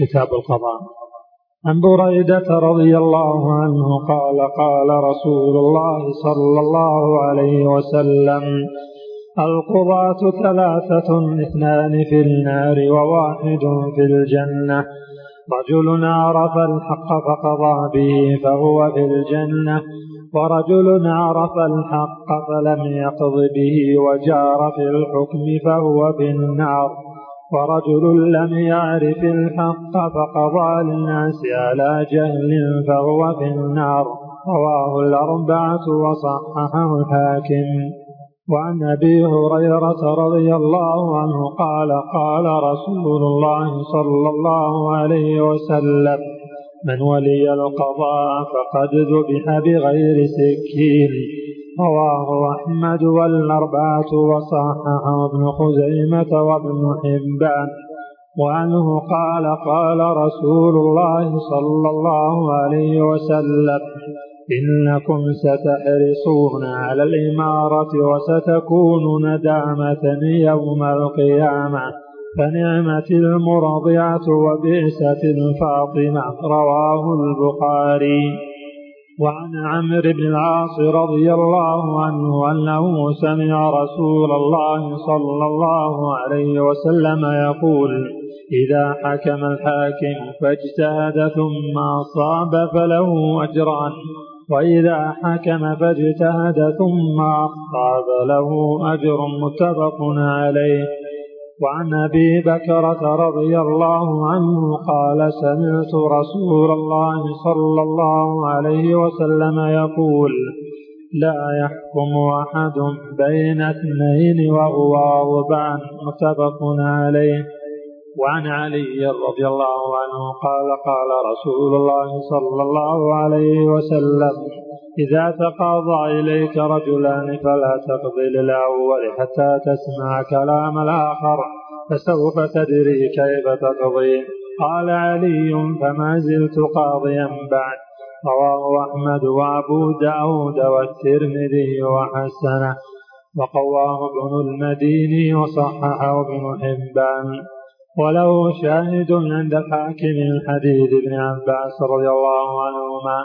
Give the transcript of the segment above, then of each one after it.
كتاب القضاء. عن بريدة رضي الله عنه قال قال رسول الله صلى الله عليه وسلم القضاة ثلاثة اثنان في النار وواحد في الجنة. رجل عرف الحق فقضى به فهو في الجنة. ورجل عرف الحق فلم يقض به وجار في الحكم فهو في النار. ورجل لم يعرف الحق فقضى للناس على جهل فهو في النار. رواه الأربعة وصححه الحاكم. وعن أبي هريرة رضي الله عنه قال قال رسول الله صلى الله عليه وسلم من ولي القضاء فقد ذبح بغير سكين. رواه أحمد والأربعة وصححه ابن خزيمة وابن حبان. وعنه قال قال رسول الله صلى الله عليه وسلم إنكم ستحرصون على الإمارة وستكون ندامة يوم القيامة. فنعمة المرضعة وبئسة الفاطمة. رواه البخاري. وعن عمرو بن العاص رضي الله عنه أنه سمع رسول الله صلى الله عليه وسلم يقول إذا حكم الحاكم فاجتهد ثم أصاب فله أجران وإذا حكم فاجتهد ثم أخطأ فله أجر متفق عليه. وعن أبي بكرة رضي الله عنه قال سمعت رسول الله صلى الله عليه وسلم يقول لا يحكم أحد بين اثنين وهو غضبان متفق عليه. وعن علي رضي الله عنه قال قال رسول الله صلى الله عليه وسلم إذا تقاضى إليك رجلان فلا تقضي للأول حتى تسمع كلام الآخر فسوف تدري كيف تقضي. قال علي فما زلت قاضيا بعد. رواه أحمد وأبو داود والترمذي وحسنه وقواه ابن المديني وصححه ابن حبان. وله شاهد عند الحاكم الحديث ابن عباس رضي الله عنهما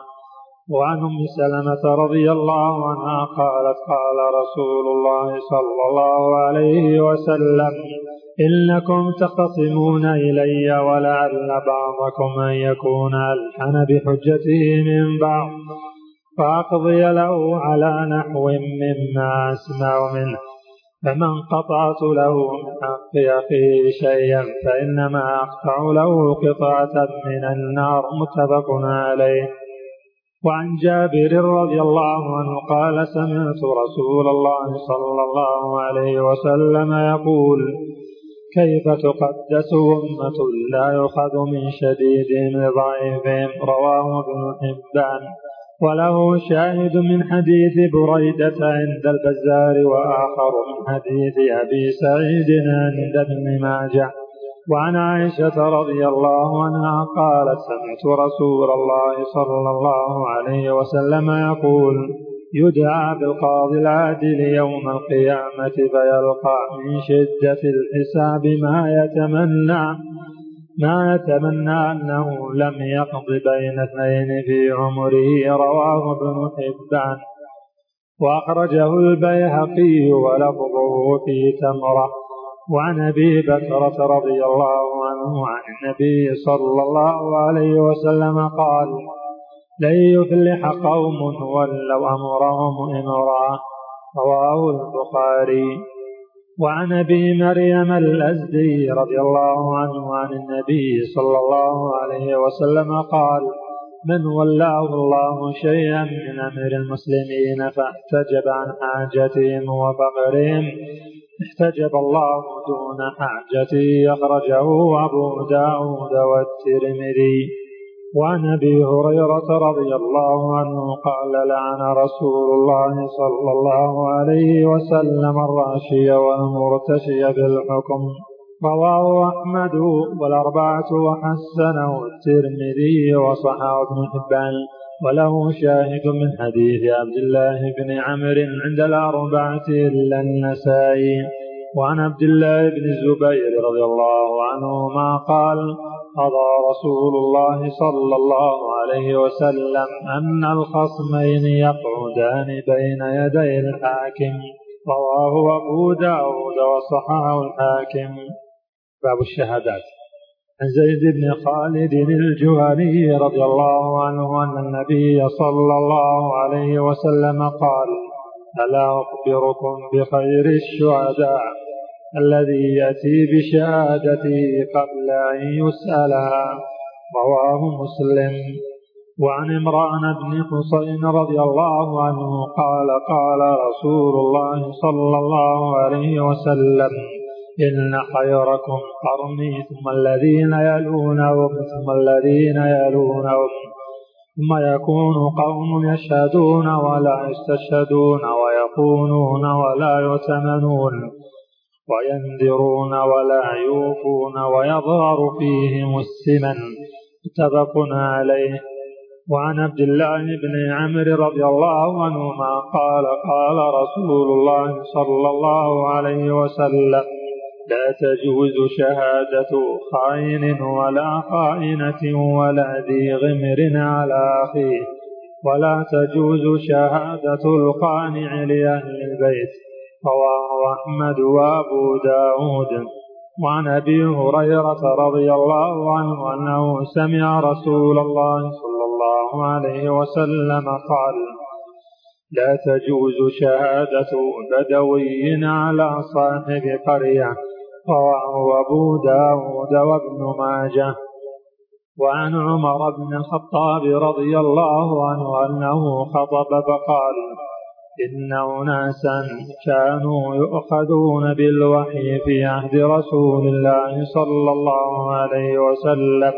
وعن ام سلمة رضي الله عنها قالت قال رسول الله صلى الله عليه وسلم إنكم تختصمون إلي ولعل بعضكم أن يكون ألحن بحجته من بعض فأقضي له على نحو مما أسمع منه فمن قطعت له من حق أخيه شيئا فإنما أقطع له قطعة من النار متفق عليه. وعن جابر رضي الله عنه قال سمعت رسول الله صلى الله عليه وسلم يقول كيف تقدس أمة لا يؤخذ من شديد ضعيفهم رواه ابن حبان. وله شاهد من حديث بريدة عند البزار وآخر من حديث أبي سعيد عند ابن ماجه. وعن عائشة رضي الله عنها قالت سمعت رسول الله صلى الله عليه وسلم يقول يدعى بالقاضي العادل يوم القيامة فيلقى من شدة الحساب ما يتمنى ما يتمنى أنه لم يقض بين اثنين في عمره رواه ابن حبان. وأخرجه البيهقي ولفظه في تمرة. وعن أبي بكرة رضي الله عنه عن النبي صلى الله عليه وسلم قال لن يفلح قوم ولوا أمرهم امرأة. رواه البخاري. وعن أبي مريم الأزدي رضي الله عنه عن النبي صلى الله عليه وسلم قال من ولاه الله شيئا من أمر المسلمين فاحتجب عن حاجتهم وفقرهم احتجب الله دون حاجته أخرجه أبو داود والترمذي. وعن أبي هريرة رضي الله عنه قال لعن رسول الله صلى الله عليه وسلم الراشي والمرتشي بالحكم. رواه أحمد والأربعة وحسنه الترمذي وصححه ابن حبان. وله شاهد من حديث عبد الله بن عمرو عند الأربعة إلا النسائي. وعن عبد الله بن الزبير رضي الله عنهما قال قضى رسول الله صلى الله عليه وسلم أن الخصمين يقعدان بين يدي الحاكم رواه أبو داود وصححه الحاكم. باب الشهادات. عن زيد بن خالد الجهني رضي الله عنه أن النبي صلى الله عليه وسلم قال ألا أخبركم بخير الشهداء؟ الذي يأتي بشهادته قبل أن يسألها رواه مسلم. وعن عمران بن حسين رضي الله عنه قال قال رسول الله صلى الله عليه وسلم إن خيركم قرني ثم الذين يلونهم ثم الذين يلونهم ثم يكون قوم يشهدون ولا يستشهدون ويخونون ولا يؤتمنون. وينذرون ولا يوفون ويظهر فيهم السمن. متفق عليه. وعن عبد الله بن عمرو رضي الله عنهما قال قال رسول الله صلى الله عليه وسلم لا تجوز شهادة خائن ولا خائنة ولا ذي غمر على أخيه. ولا تجوز شهادة القانع لأهل البيت. رواه أحمد وأبو داود. وعن أبي هريرة رضي الله عنه أنه سمع رسول الله صلى الله عليه وسلم قال لا تجوز شهادة بدوي على صاحب قرية. رواه أبو داود وابن ماجه. وعن عمر بن الخطاب رضي الله عنه أنه خطب فقال إن أناسا كانوا يؤخذون بالوحي في عهد رسول الله صلى الله عليه وسلم.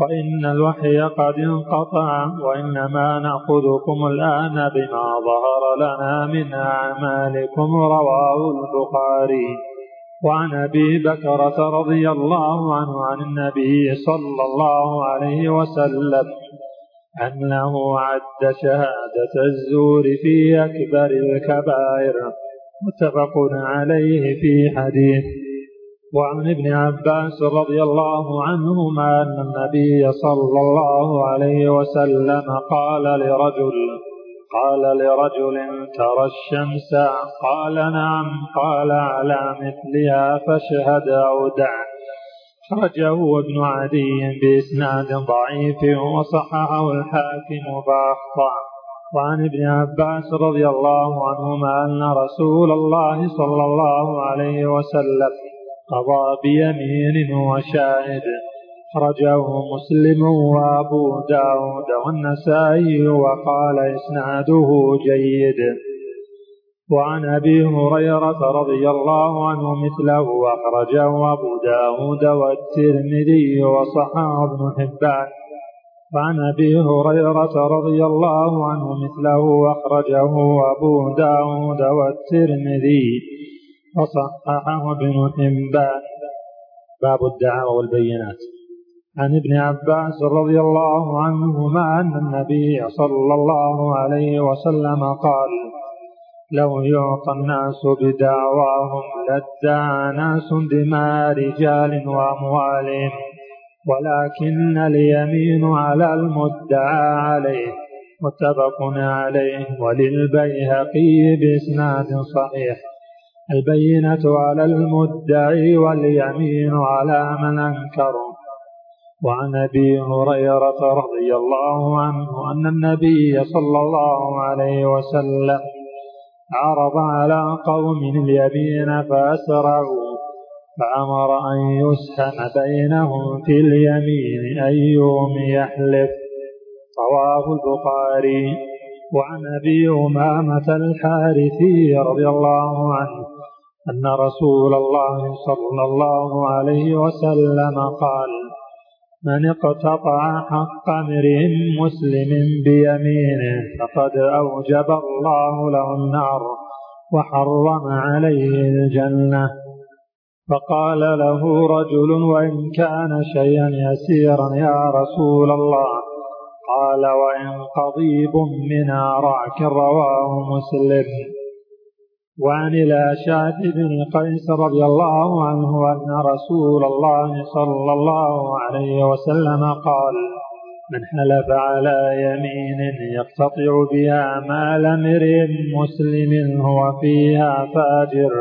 وإن الوحي قد انقطع وإنما نأخذكم الآن بما ظهر لنا من أعمالكم رواه البخاري. وعن أبي بكرة رضي الله عنه عن النبي صلى الله عليه وسلم. أنه عد شهادة الزور في أكبر الكبائر متفق عليه في حديث. وعن ابن عباس رضي الله عنهما أن النبي صلى الله عليه وسلم قال لرجل قال لرجل ترى الشمس قال نعم قال على مثلها فاشهد أو دع خرجه ابن عدي بإسناد ضعيف وصححه الحاكم فأخطأ. وعن ابن عباس رضي الله عنهما أن رسول الله صلى الله عليه وسلم قضى بيمين وشاهد. أخرجه مسلم وأبو داود والنسائي وقال إسناده جيد. وعن أبي هريرة رضي الله عنه مثله أخرجه أبو داود والترمذي وصححه ابن حبان. وعن أبي هريرة رضي الله عنه مثله أخرجه أبو داود والترمذي وصححه ابن حبان. باب الدعوة والبينات. عن ابن عباس رضي الله عنهما أن النبي صلى الله عليه وسلم قال لو يعطى الناس بدعواهم لادعى ناس دماء رجال وأموالهم. ولكن اليمين على المدعى عليه متفق عليه. وللبيهقي بإسناد صحيح. البينة على المدعي واليمين على من أنكره وعن أبي هريرة رضي الله عنه أن النبي صلى الله عليه وسلم عرض على قوم اليمين فأسرعوا. فأمر أن يسهم بينهم في اليمين أيهم يحلف. رواه البخاري. وعن أبي أمامة الحارثي رضي الله عنه أن رسول الله صلى الله عليه وسلم قال من اقتطع حق امرئ مسلم بيمينه فقد أوجب الله له النار وحرم عليه الجنة. فقال له رجل وإن كان شيئا يسيرا يا رسول الله. قال وإن قضيب من أراك رواه مسلم. وعن الأشعث بن قيس رضي الله عنه أن رسول الله صلى الله عليه وسلم قال من حلف على يمين يقتطع بها مال امرئ مسلم هو فيها فاجر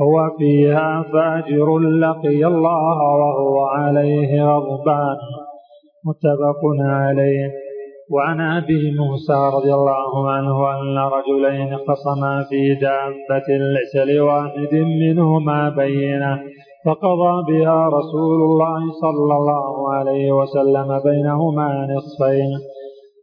هو فيها فاجر لقي الله وهو عليه غضبان. متفق عليه. وعن أبي موسى رضي الله عنه أن رجلين خصما في دابة ليس لواحد منهما بينة فقضى بها رسول الله صلى الله عليه وسلم بينهما نصفين.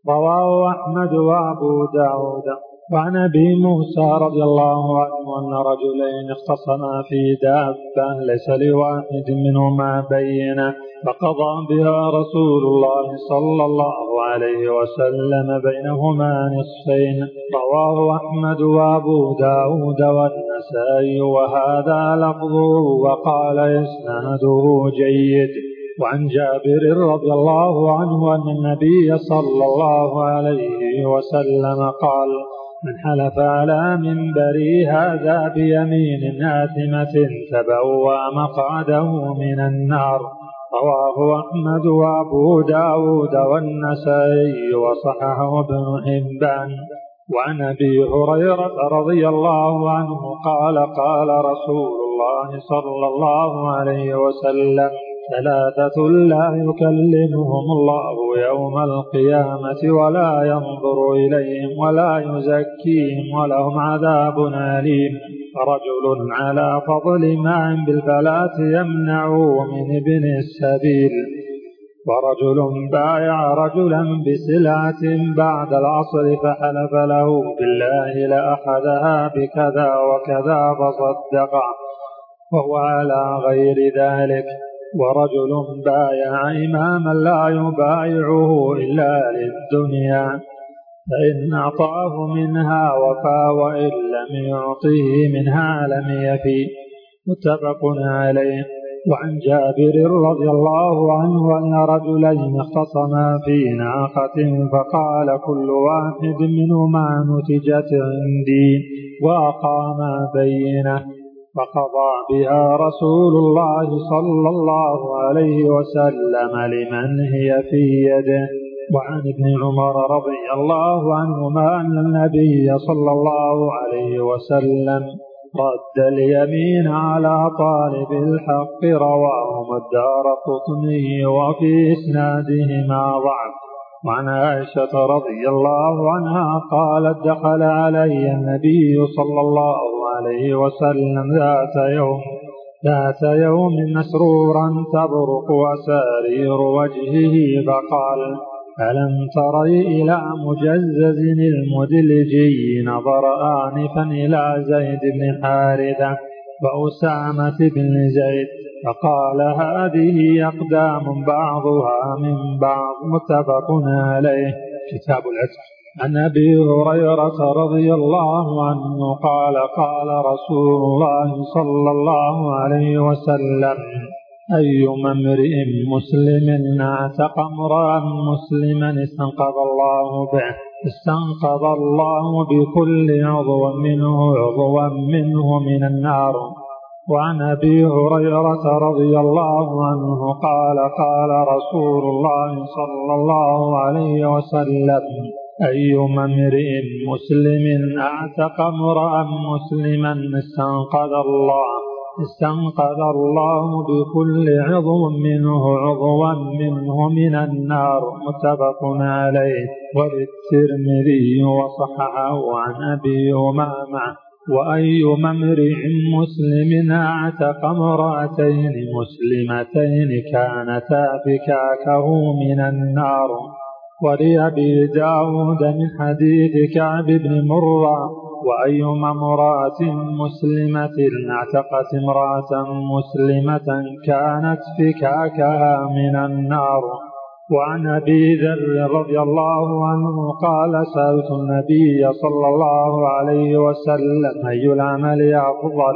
رواه أحمد وأبو داود. وعن أبي موسى رضي الله عنه أن رجلين اختصما في دابة ليس لواحد منهما بينة فقضى بها رسول الله صلى الله عليه وسلم بينهما نصفين. رواه أحمد وأبو داود والنسائي وهذا لفظه وقال إسناده جيد. وعن جابر رضي الله عنه أن النبي صلى الله عليه وسلم قال من حلف على منبري هذا بيمين آثمة تبوى مقعده من النار. رواه أحمد وأبو داود والنسائي وصححه ابن حبان. وعن أبي هريرة رضي الله عنه قال قال رسول الله صلى الله عليه وسلم ثلاثة لا يكلمهم الله يوم القيامة ولا ينظر إليهم ولا يزكيهم ولهم عذاب أليم. رجل على فضل ماء بالفلاة يمنعه من ابن السبيل. ورجل بايع رجلا بسلعة بعد العصر فحلف له بالله لأخذها بكذا وكذا فصدق وهو على غير ذلك. ورجل بايع إماما لا يبايعه إلا للدنيا فإن أعطاه منها وفى وإن لم يعطه منها لم يفي. متفق عليه. وعن جابر رضي الله عنه أن رجلين اختصما في ناقة فقال كل واحد منهما نتجت عندي وأقاما بينه. فقضى بها رسول الله صلى الله عليه وسلم لمن هي في يده. وعن ابن عمر رضي الله عنهما أن النبي صلى الله عليه وسلم رد اليمين على طالب الحق رواهما الدار قطني وفي إسنادهما ضعف. وعن عائشة رضي الله عنها قالت دخل علي النبي صلى الله عليه وسلم ذات يوم ذات يوم مسرورا تبرق أسارير وجهه فقال ألم تري إلى مجزز المدلجي نظر آنفا إلى زيد بن حارثة وأسامة بن زيد فقال هذه أقدام بعضها من بعض متفق عليه. كتاب العتق. عن أبي هريرة رضي الله عنه قال قال رسول الله صلى الله عليه وسلم أيما امرئ مسلم اعتق امرأ مسلما استنقذ الله به. استنقذ الله بكل عضو منه عضوا منه من النار. وعن أبي هريرة رضي الله عنه قال قال رسول الله صلى الله عليه وسلم أيما امرئ مسلم أعتق امرأ مسلما استنقذ الله استنقذ الله بكل عضو منه عضوا منه من النار متفق عليه وللترمذي وصححه عن أبي أمامة وأيما امرئ مسلم اعتق امرأتين مسلمتين كانتا فكاكه من النار. ولأبي داود من حديث كعب بن مرة وأيما امرأة مسلمة اعتقت امرأة مسلمة كانت فكاكها من النار. وعن أبي ذر رضي الله عنه قال سألت النبي صلى الله عليه وسلم أي العمل أفضل؟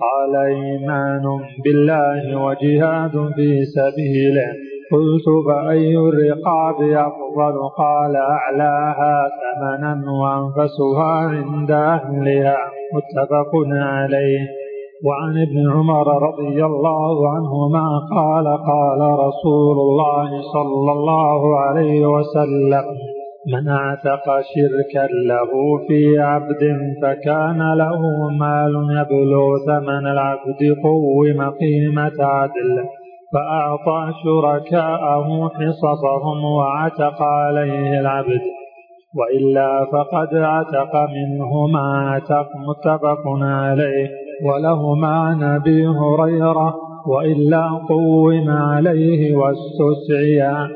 قال إيمان بالله وجهاد في سبيله. قلت فأي الرقاب أفضل؟ قال أعلاها ثمنا وأنفسها عند أهلها. متفق عليه. وعن ابن عمر رضي الله عنهما قال قال رسول الله صلى الله عليه وسلم من اعتق شركا له في عبد فكان له مال يبلغ ثمن العبد قوم قيمة عدل فأعطى شركاءه حصصهم وعتق عليه العبد وإلا فقد عتق منه ما عتق متفق عليه. ولهما عن أبي هريرة وإلا قوم عليه واستسعي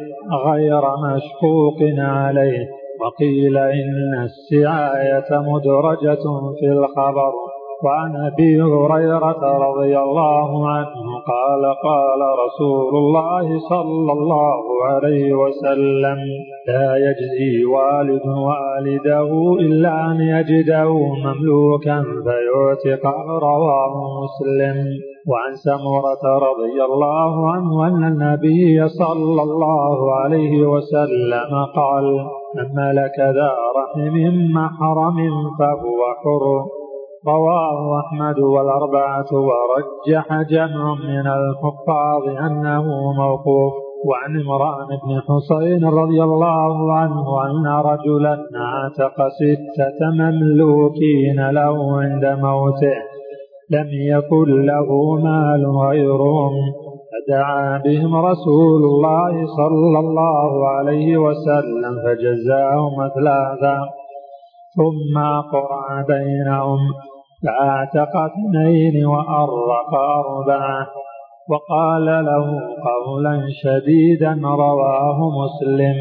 غير مشقوق عليه. وقيل إن السعاية مدرجة في الخبر. وعن أبي هريرة رضي الله عنه قال قال رسول الله صلى الله عليه وسلم لا يجزي والد والده إلا أن يجده مملوكا فيعتق رواه مسلم. وعن سمرة رضي الله عنه أن النبي صلى الله عليه وسلم قال من ملك ذا رحم محرم فهو حر. رواه أحمد والأربعة ورجح جمع من الحفاظ أنه موقوف وعن عمران بن حسين رضي الله عنه أن رجلا اعتق ستة مملوكين له عند موته لم يكن له مال غيرهم فدعا بهم رسول الله صلى الله عليه وسلم فجزاهم ثلاثا ثم قرع بينهم فاعتق اثنين وأرق أربعة. وقال له قولا شديدا رواه مسلم.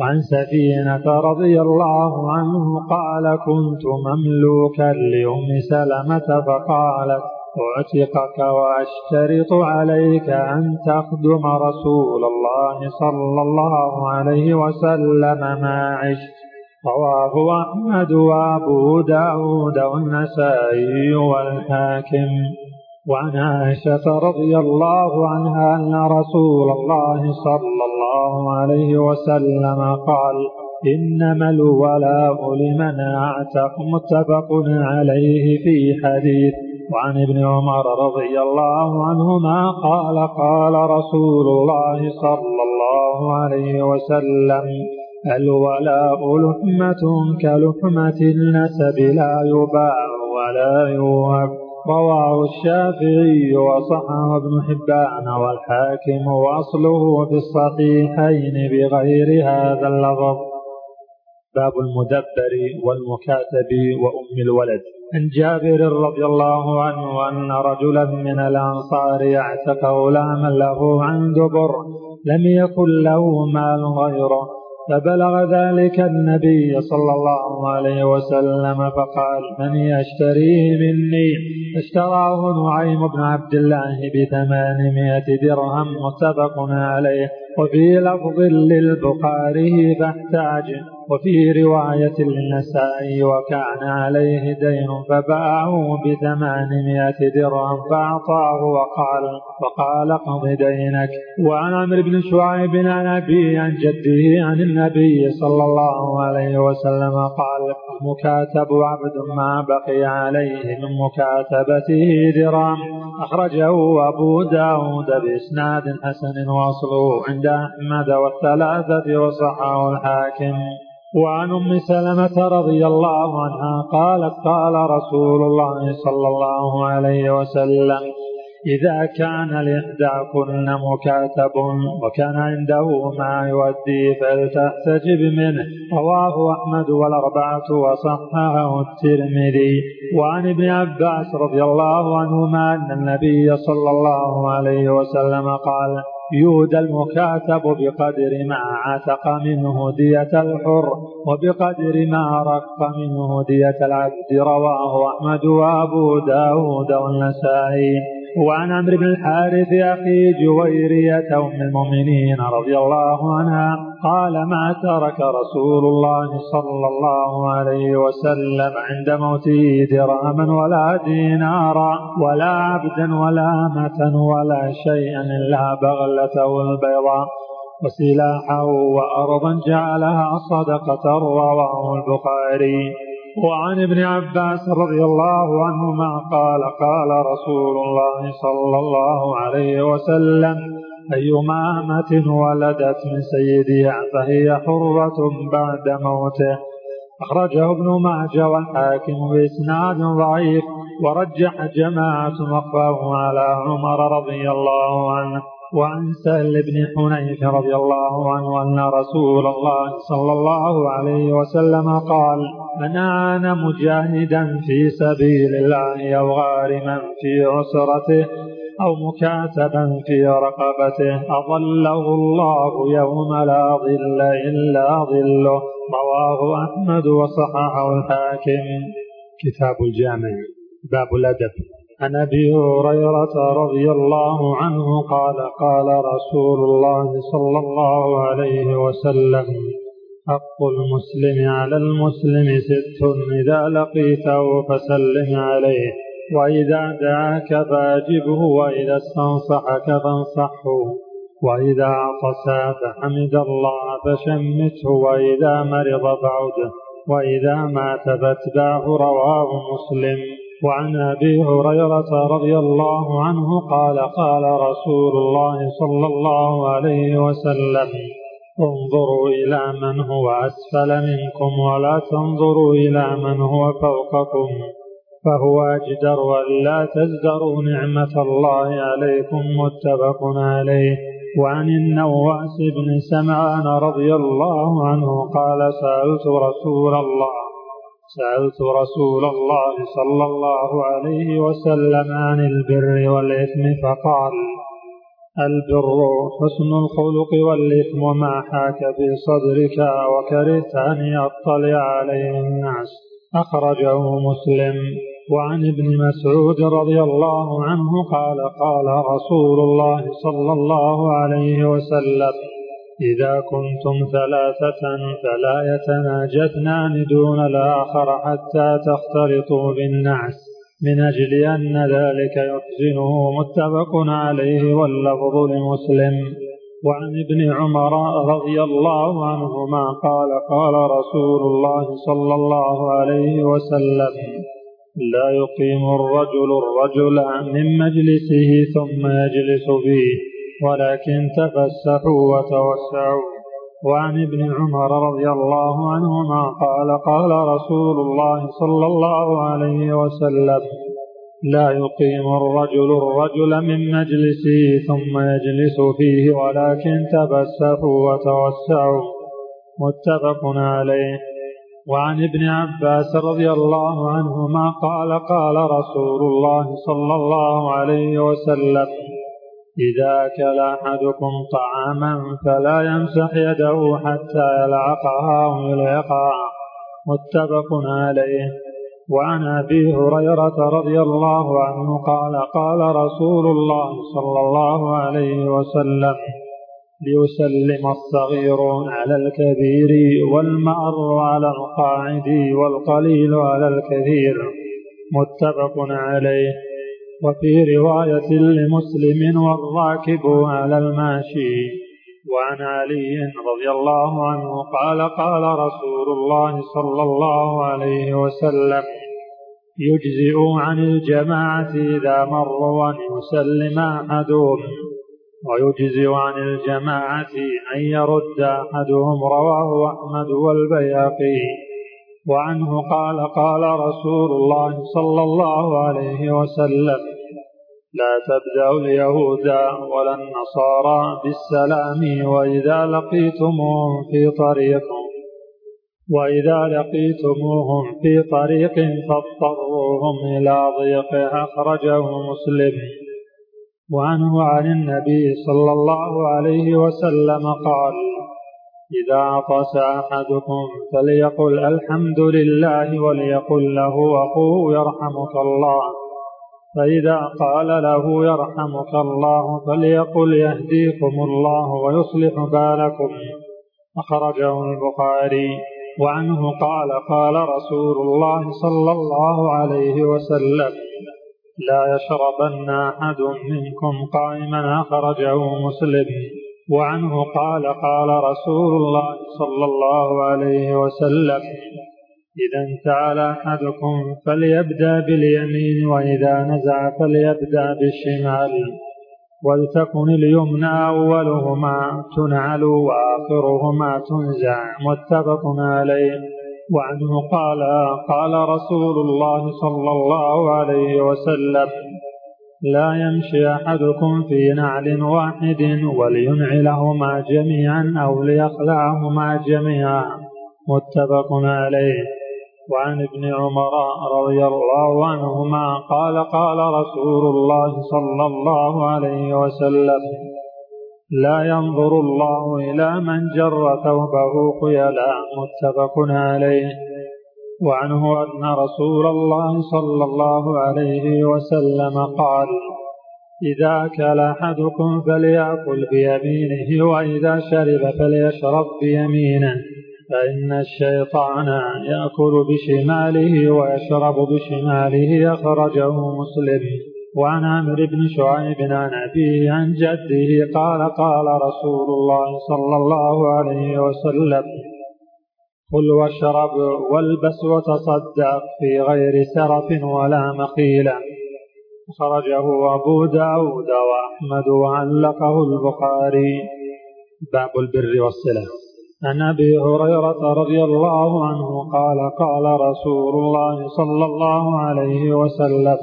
وعن سفينة رضي الله عنه قال كنت مملوكا لأم سلمة فقالت أعتقك وأشترط عليك أن تخدم رسول الله صلى الله عليه وسلم ما عشت. رواه أحمد وأبو داود والنسائي والحاكم. وعن عائشة رضي الله عنها أن رسول الله صلى الله عليه وسلم قال إنما الولاء لمن أعتق متفق عليه في حديث. وعن ابن عمر رضي الله عنهما قال قال رسول الله صلى الله عليه وسلم الولاء لحمة كلحمة النسب لا يباع ولا يوهب. رواه الشافعي وصححه ابن حبان والحاكم وأصله في الصحيحين بغير هذا اللفظ. باب المدبر والمكاتب وأم الولد. عن جابر رضي الله عنه أن رجلا من الأنصار اعتق غلاما له عن دبر. لم يكن له مال غيره. فبلغ ذلك النبي صلى الله عليه وسلم فقال من يشتريه مني؟ اشتراه نعيم بن عبد الله بثمانمائة درهم متفق عليه. وفي لفظ للبخاري فاحتاج وفي رواية للنسائي وكان عليه دين فباعه بثمانمائة درهم فأعطاه وقال وقال قض دينك. وعن عمرو بن شعيب عن أبي عن جده عن النبي صلى الله عليه وسلم قال مكاتب عبد ما بقي عليه من مكاتبته درهم. أخرجه أبو داود بإسناد حسن وأصله عند أحمد والثلاثة وصححه الحاكم. وعن أم سلمة رضي الله عنها قالت قال رسول الله صلى الله عليه وسلم إذا كان لإحداكن مكاتب وكان عنده ما يؤدي فلتحتجب منه رواه أحمد والأربعة وصححه الترمذي. وعن ابن عباس رضي الله عنهما أن النبي صلى الله عليه وسلم قال يهدى المكاتب بقدر ما عتق منه دية الحر وبقدر ما رق منه دية العبد رواه أحمد وأبو داود والنسائي. وعن عمرو بن الحارث أخي جويرية أم المؤمنين رضي الله عنها قال ما ترك رسول الله صلى الله عليه وسلم عند موته درهما ولا دينارا ولا عبدا ولا مة ولا شيئا إلا بغلته البيضاء وسلاحه وأرضا جعلها صدقة رواه البخاري. وعن ابن عباس رضي الله عنهما قال قال رسول الله صلى الله عليه وسلم أيما أمة ولدت من سيدها فهي حرة بعد موته. أخرجه ابن ماجه والحاكم بإسناد ضعيف ورجح جماعة وقفه على عمر رضي الله عنه. وعن سهل بن حنيف رضي الله عنه أن رسول الله صلى الله عليه وسلم قال من أعان مجاهدا في سبيل الله أو غارما في عسرته أو مكاتبا في رقبته أظله الله يوم لا ظل إلا ظله. رواه أحمد وصححه الحاكم. كتاب الجامع باب الأدب. عن أبي هريرة رضي الله عنه قال قال رسول الله صلى الله عليه وسلم حق المسلم على المسلم ست إذا لقيته فسلم عليه وإذا دعاك فاجبه وإذا استنصحك فانصحه وإذا عطس فحمد الله فشمته وإذا مرض فعده وإذا مات فاتبعه رواه مسلم. وعن أبي هريرة رضي الله عنه قال قال رسول الله صلى الله عليه وسلم انظروا إلى من هو أسفل منكم ولا تنظروا إلى من هو فوقكم فهو أجدر والا تزدروا نعمة الله عليكم متفق عليه. وعن النواس بن سمعان رضي الله عنه قال سألت رسول الله سألت رسول الله صلى الله عليه وسلم عن البر والإثم فقال البر حسن الخلق والإثم ما حاك في صدرك وكرهت أن يطلع عليه الناس. أخرجه مسلم. وعن ابن مسعود رضي الله عنه قال قال رسول الله صلى الله عليه وسلم إذا كنتم ثلاثة فلا يتناجثنان دون الآخر حتى تختلطوا بالنعس من أجل أن ذلك يحزنه متفق عليه واللفظ لمسلم. وعن ابن عمر رضي الله عنهما قال قال رسول الله صلى الله عليه وسلم لا يقيم الرجل الرجل من مجلسه ثم يجلس فيه ولكن تفسحوا وتوسعوا. وعن ابن عمر رضي الله عنهما قال قال رسول الله صلى الله عليه وسلم لا يقيم الرجل الرجل من مجلسه ثم يجلس فيه ولكن تفسحوا وتوسعوا. متفق عليه. وعن ابن عباس رضي الله عنهما قال قال رسول الله صلى الله عليه وسلم إذا أكل أحدكم طعاما فلا يمسح يده حتى يلعقها ويلعقها متفق عليه. وعن أبي هريرة رضي الله عنه قال قال رسول الله صلى الله عليه وسلم ليسلم الصغير على الكبير والمأر على القاعد والقليل على الكثير. متفق عليه. وفي رواية لمسلم والراكب على الماشي. وعن علي رضي الله عنه قال قال رسول الله صلى الله عليه وسلم يجزئ عن الجماعة إذا مروا أن يسلم أحدهم ويجزئ عن الجماعة أن يرد أحدهم رواه أحمد والبياقي. وعنه قال قال رسول الله صلى الله عليه وسلم لا تبدأوا اليهود ولا النصارى بالسلام وإذا لقيتموهم في طريقهم وإذا لقيتموهم في طريق فاضطروهم إلى ضيق أخرجه مسلم. وعنه عن النبي صلى الله عليه وسلم قال إذا عطس أحدكم فليقل الحمد لله وليقل له أخوه يرحمك الله. فإذا قال له يرحمك الله فليقل يهديكم الله ويصلح بالكم. أخرجه البخاري. وعنه قال قال رسول الله صلى الله عليه وسلم لا يشربن أحد منكم قائما. أخرجه مسلم. وعنه قال قال رسول الله صلى الله عليه وسلم إذا انتعل أحدكم فليبدأ باليمين وإذا نزع فليبدأ بالشمال. ولتكن اليمنى أولهما تنعل وآخرهما تنزع. متفق عليه. وعنه قال قال رسول الله صلى الله عليه وسلم لا يمشي أحدكم في نعل واحد ولينعلهما جميعا أو ليخلعهما جميعا. متفق عليه. وعن ابن عمر رضي الله عنهما قال قال رسول الله صلى الله عليه وسلم لا ينظر الله إلى من جر ثوبه خيلا. متفق عليه. وعنه أن رسول الله صلى الله عليه وسلم قال إذا أكل أحدكم فليأكل بيمينه وإذا شرب فليشرب بيمينه فإن الشيطان يأكل بشماله ويشرب بشماله أخرجه مسلم. وعن عمرو بن شعيب عن أبيه عن جده قال قال رسول الله صلى الله عليه وسلم كل واشرب والبس وتصدق في غير سرف ولا مخيلة خرجه أبو داود وأحمد وعلقه البخاري. باب البر والصلة. عن أبي هريرة رضي الله عنه قال قال رسول الله صلى الله عليه وسلم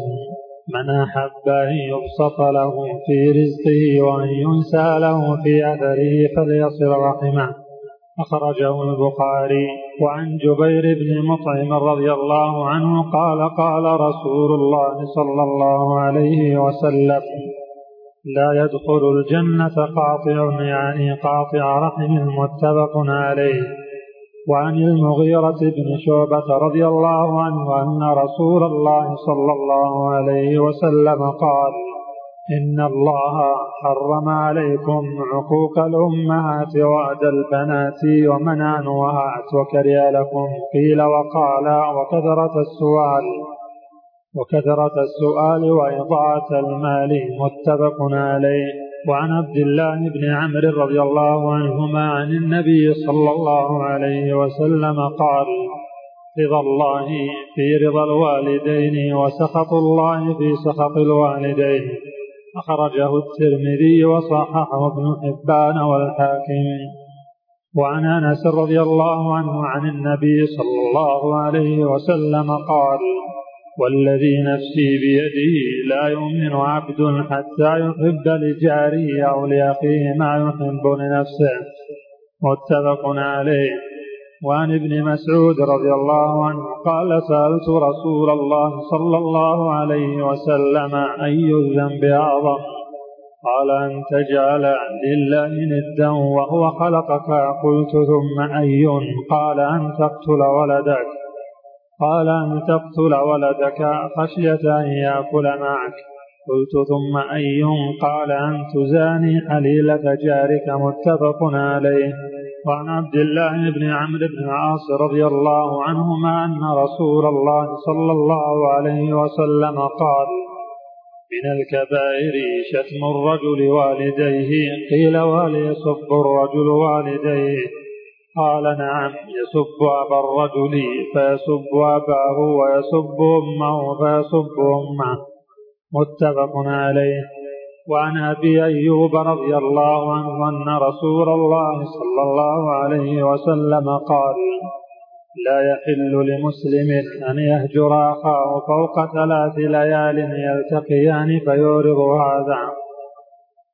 من أحب أن يبسط له في رزقه وأن ينسى له في أثره فليصل رحمه. أخرجه البخاري وعن جبير بن مطعم رضي الله عنه قال قال رسول الله صلى الله عليه وسلم لا يدخل الجنة قاطع يعني قاطع رحم متفق عليه. وعن المغيرة بن شعبة رضي الله عنه أن رسول الله صلى الله عليه وسلم قال إن الله حرم عليكم عقوق الأمهات وعد البنات ومنع وأعت وكره لكم قيل وقال وكثرة السؤال وكثرة السؤال وإضاعة المال متفق عليه وعن عبد الله بن عمرو رضي الله عنهما عن النبي صلى الله عليه وسلم قال رضا الله في رضا الوالدين وسخط الله في سخط الوالدين أخرجه الترمذي وصححه ابن حبان والحاكم. وعن أنس رضي الله عنه عن النبي صلى الله عليه وسلم قال والذي نفسي بيده لا يؤمن عبد حتى يحب لجاره أو لأخيه ما يحب لنفسه. متفق عليه. وعن ابن مسعود رضي الله عنه قال سألت رسول الله صلى الله عليه وسلم أي الذنب أعظم؟ قال أن تجعل لله ندا وهو خلقك. قلت ثم أي؟ قال أن تقتل ولدك. قال أن تقتل ولدك خشية أن يأكل معك. قلت ثم أي؟ قال أن تزاني حليلة جارك. متفق عليه. وعن عبد الله بن عمرو بن العاص رضي الله عنهما أن رسول الله صلى الله عليه وسلم قال من الكبائر شتم الرجل والديه قيل وليسب الرجل والديه قال نعم يسب أبا الرجل فيسب أباه ويسب أمه فيسب أمه متفق عليه. وعن أبي أيوب رضي الله عنه أن رسول الله صلى الله عليه وسلم قال لا يحل لمسلم أن يهجر أخاه فوق ثلاث ليال يلتقيان فيورض هذا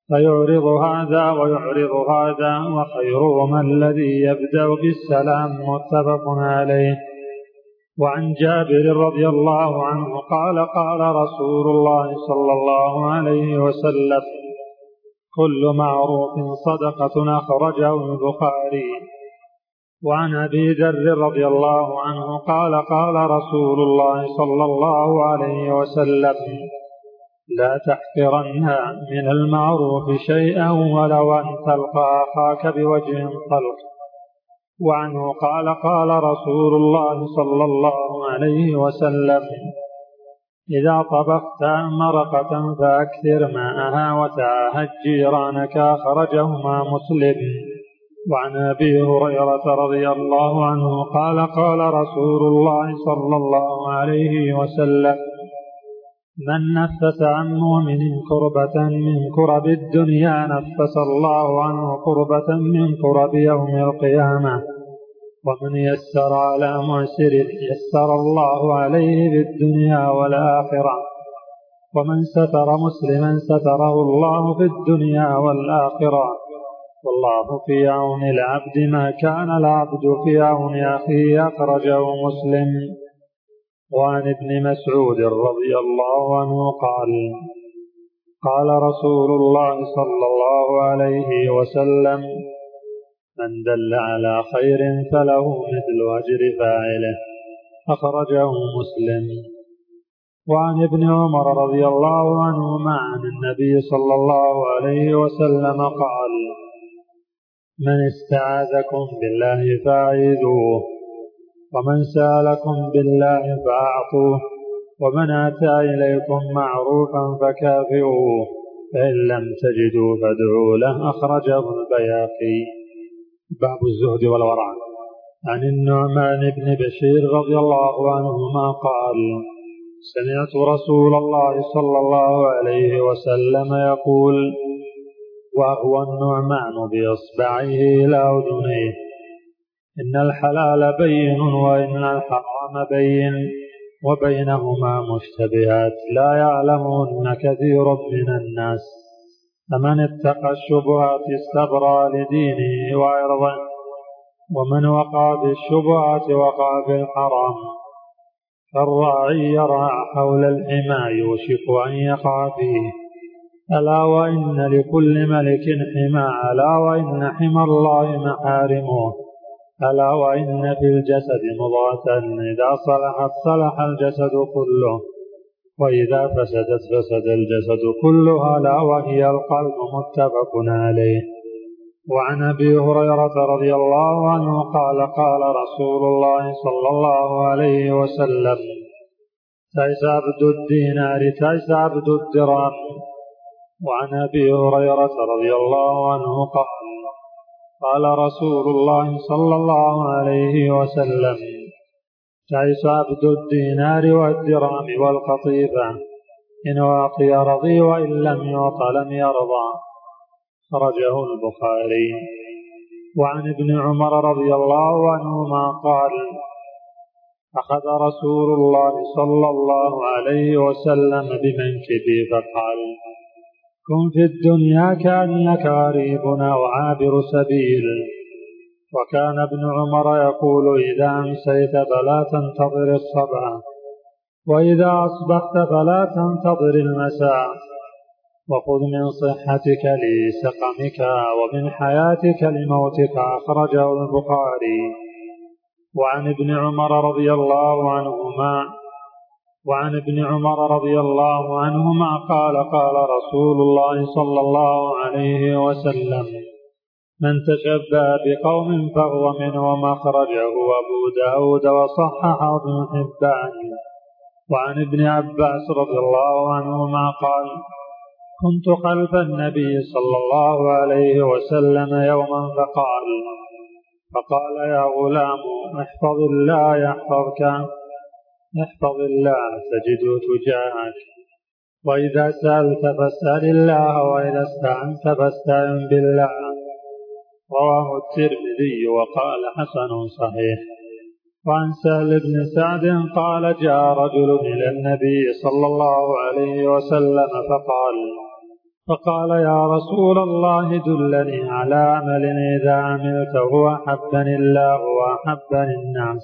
فيعرض هذا ويعرض هذا وخيرهما الذي يبدأ بالسلام متفق عليه. وعن جابر رضي الله عنه قال قال رسول الله صلى الله عليه وسلم كل معروف صدقة أخرجه البخاري. وعن أبي ذر رضي الله عنه قال قال رسول الله صلى الله عليه وسلم لا تحقرن من المعروف شيئا ولو أن تلقى أخاك بوجه طلق وعنه قال قال رسول الله صلى الله عليه وسلم إذا طبخت مرقة فأكثر ماءها وتعهد جيرانك أخرجهما مسلم. وعن أبي هريرة رضي الله عنه قال قال رسول الله صلى الله عليه وسلم من نفس عن مؤمن كربة من كرب الدنيا نفس الله عنه كربة من كرب يوم القيامة. ومن يسر على معسر يسر الله عليه في الدنيا والآخرة ومن ستر مسلما ستره الله في الدنيا والآخرة والله في عون العبد ما كان العبد في عون أخيه أخرجه مسلم وعن ابن مسعود رضي الله عنه قال قال رسول الله صلى الله عليه وسلم من دل على خير فله مثل أجر فاعله. أخرجه مسلم. وعن ابن عمر رضي الله عنهما عن النبي صلى الله عليه وسلم قال من استعاذكم بالله فاعيذوه ومن سألكم بالله فأعطوه ومن أتى إليكم معروفا فكافئوه فإن لم تجدوا فادعوا له. أخرجه البياقي. باب الزهد والورع. عن النعمان بن بشير رضي الله عنهما قال سمعت رسول الله صلى الله عليه وسلم يقول وهو النعمان بإصبعه إلى أذنيه. إن الحلال بين وإن الحرام بين وبينهما مشتبهات. لا يعلمهن كثير من الناس. فمن اتقى الشبهات استبرى لدينه وعرضه ومن وقع في الشبهات وقع في الحرام فالراعي يرعى حول الحمى يوشك أن يقع فيه. ألا وإن لكل ملك حمى ألا وإن حمى الله محارمه ألا وإن في الجسد مضغة إذا صلحت صلح الجسد كله. وإذا فسدت فسد الجسد كله لا وهي القلب متفق عليه. وعن أبي هريرة رضي الله عنه قال قال رسول الله صلى الله عليه وسلم تعس عبد الدينار تعس عبد الدرهم. وعن أبي هريرة رضي الله عنه قال قال رسول الله صلى الله عليه وسلم تعس عبد الدينار والدرهم والقطيفة إن أعطي رضي وإن لم يعط لم يرضى. خرجه البخاري. وعن ابن عمر رضي الله عنهما قال أخذ رسول الله صلى الله عليه وسلم بمنكبي فقال كن في الدنيا كأنك غريب أو عابر سبيل. وكان ابن عمر يقول إذا أمسيت فلا تنتظر الصباح وإذا أصبحت فلا تنتظر المساء وخذ من صحتك لسقمك ومن حياتك لموتك أخرجه البخاري. وعن ابن عمر رضي الله عنهما وعن ابن عمر رضي الله عنهما قال قال رسول الله صلى الله عليه وسلم من تشبه بقوم فهو منهم أخرجه أبو داود وصححه ابن حبان. وعن ابن عباس رضي الله عنهما قال كنت خلف النبي صلى الله عليه وسلم يوما فقال فقال يا غلام احفظ الله يحفظك احفظ الله تجده تجاهك وإذا سألت فاسأل الله وإذا استعنت فاستعن بالله. رواه الترمذي وقال حسن صحيح. وعن سهل بن سعد قال جاء رجل إلى النبي صلى الله عليه وسلم فقال فقال يا رسول الله دلني على عمل إذا عملته أحبني الله وأحبني الناس.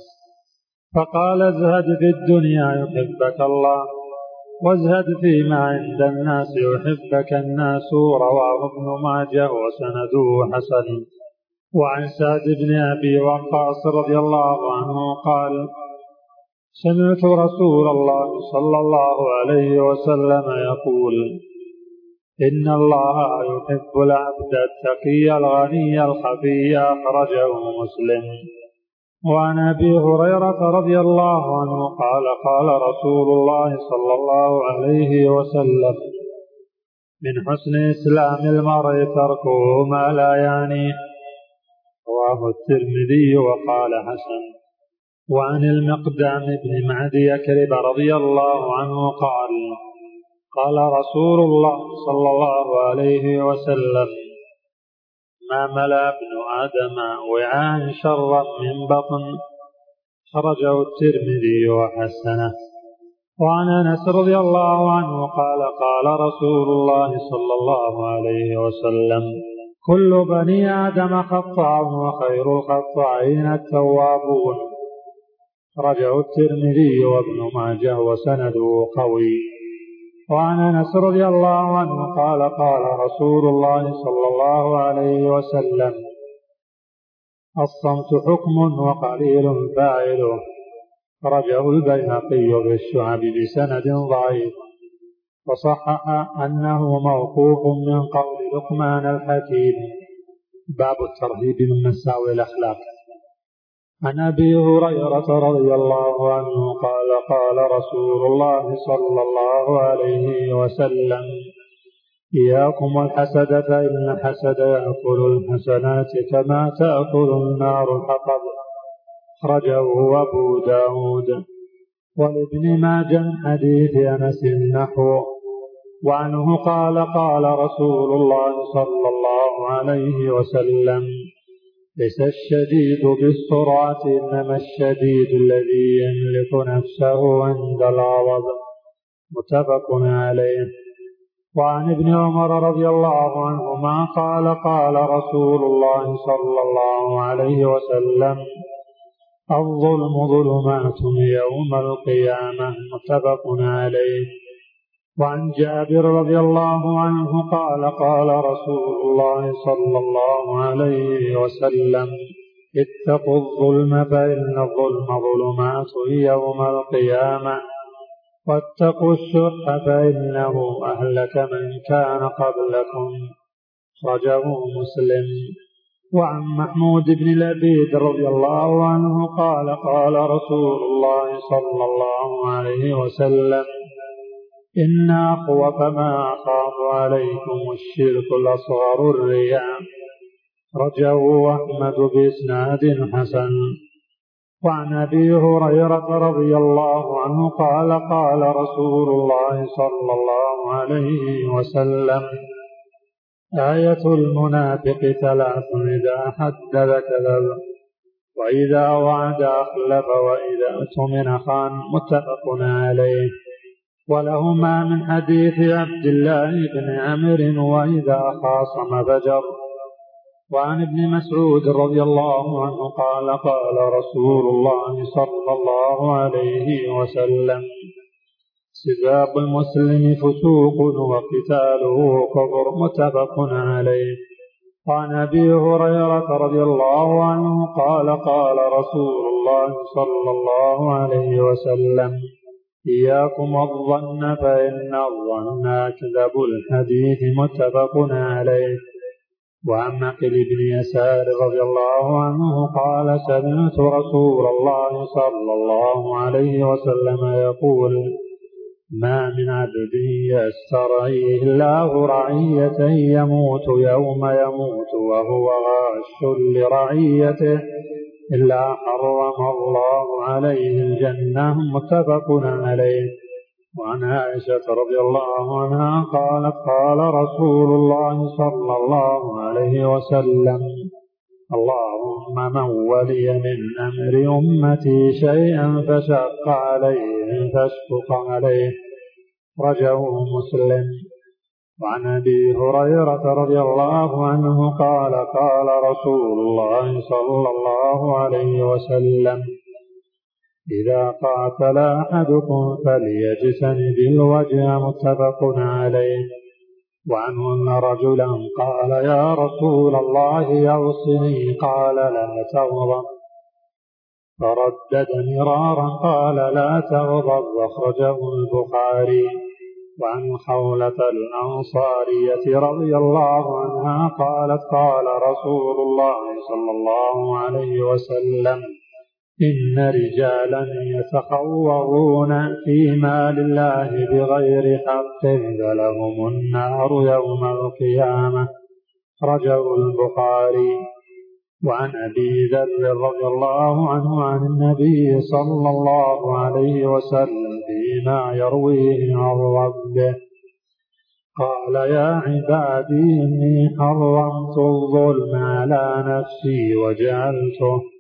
فقال ازهد في الدنيا يحبك الله وازهد فيما عند الناس يحبك الناس رواه ابن ماجه وسنده حسن. وعن سعد بن أبي وقاص رضي الله عنه قال سمعت رسول الله صلى الله عليه وسلم يقول إن الله يحب العبد التقي الغني الخفي أخرجه مسلم. وعن أبي هريرة رضي الله عنه قال قال رسول الله صلى الله عليه وسلم من حسن إسلام المرء تركه ما لا يعنيه رواه الترمذي وقال حسن. وعن المقدام بن معدي يكرب رضي الله عنه قال قال رسول الله صلى الله عليه وسلم ما ملا ابن آدم وعاء شرا من بطن؟ خرجه الترمذي وحسنه. وعن أنس رضي الله عنه قال قال رسول الله صلى الله عليه وسلم كل بني آدم خطاء وخير الخطائين التوابون. رجع الترمذي وابن ماجه وسنده قوي. وعن أنس رضي الله عنه قال قال رسول الله صلى الله عليه وسلم الصمت حكم وقليل فاعله. رجعه البيهقي في الشعب بسند ضعيف. وصحح أنه موقوف من قول لقمان الحكيم. باب الترهيب من مساوي الأخلاق. عن أبي هريرة رضي الله عنه قال قال رسول الله صلى الله عليه وسلم إياكم الحسد فإن الحسد يأكل الحسنات كما تأكل النار الحطب أخرجه أبو داود. ولابن ماجه حديث أنس نحو وعنه قال قال رسول الله صلى الله عليه وسلم ليس الشديد بالسرعة إنما الشديد الذي يملك نفسه عند الغضب متفق عليه وعن ابن عمر رضي الله عنهما قال قال رسول الله صلى الله عليه وسلم الظلم ظلمات يوم القيامة متفق عليه وعن جابر رضي الله عنه قال قال رسول الله صلى الله عليه وسلم اتقوا الظلم فإن الظلم ظلمات يوم القيامة واتقوا الشح فإنه أهلك من كان قبلكم. خرجه مسلم. وعن محمود بن لبيد رضي الله عنه قال قال رسول الله صلى الله عليه وسلم إن أخوف ما أخاف عليكم الشرك الأصغر الرياء. رجه أحمد بإسناد حسن. وعن أبي هريرة رضي الله عنه قال قال رسول الله صلى الله عليه وسلم آية المنافق ثلاث إذا حدث كذب. وإذا وعد أخلف وإذا أتمن خان متفق عليه. ولهما من حديث عبد الله بن عمرو وإذا خاصم فجر. وعن ابن مسعود رضي الله عنه قال قال رسول الله صلى الله عليه وسلم سباب المسلم فسوق وقتاله كفر متفق عليه. وعن أبي هريرة رضي الله عنه قال قال رسول الله صلى الله عليه وسلم إياكم الظن فإن الظن أكذب الحديث متفق عليه. وعن مقل بن يسار رضي الله عنه قال سمعت رسول الله صلى الله عليه وسلم يقول ما من عبد يسترعيه الله رعية يموت يوم يموت وهو غاش لرعيته إلا حرم الله عليه الجنة متفق عليه. وعن عائشة رضي الله عنها قالت قال رسول الله صلى الله عليه وسلم اللهم من ولي من أمر أمتي شيئا فشق عليهم فاشفق عليه. رجه مسلم. وعن أبي هريرة رضي الله عنه قال قال رسول الله صلى الله عليه وسلم إذا قاتل أحدكم فليجتنب الوجه متفق عليه. وعنه أن رجلا قال يا رسول الله أوصني قال لا تغضب فردد مرارا قال لا تغضب أخرجه البخاري وعن خولة الأنصارية رضي الله عنها قالت قال رسول الله صلى الله عليه وسلم إن رجالا يتخوضون في مال الله بغير حق فلهم النار يوم القيامة. رجه البخاري وعن أبي ذر رضي الله عنه عن النبي صلى الله عليه وسلم فيما يرويه عن ربه. قال يا عبادي إني حرمت الظلم على نفسي وجعلته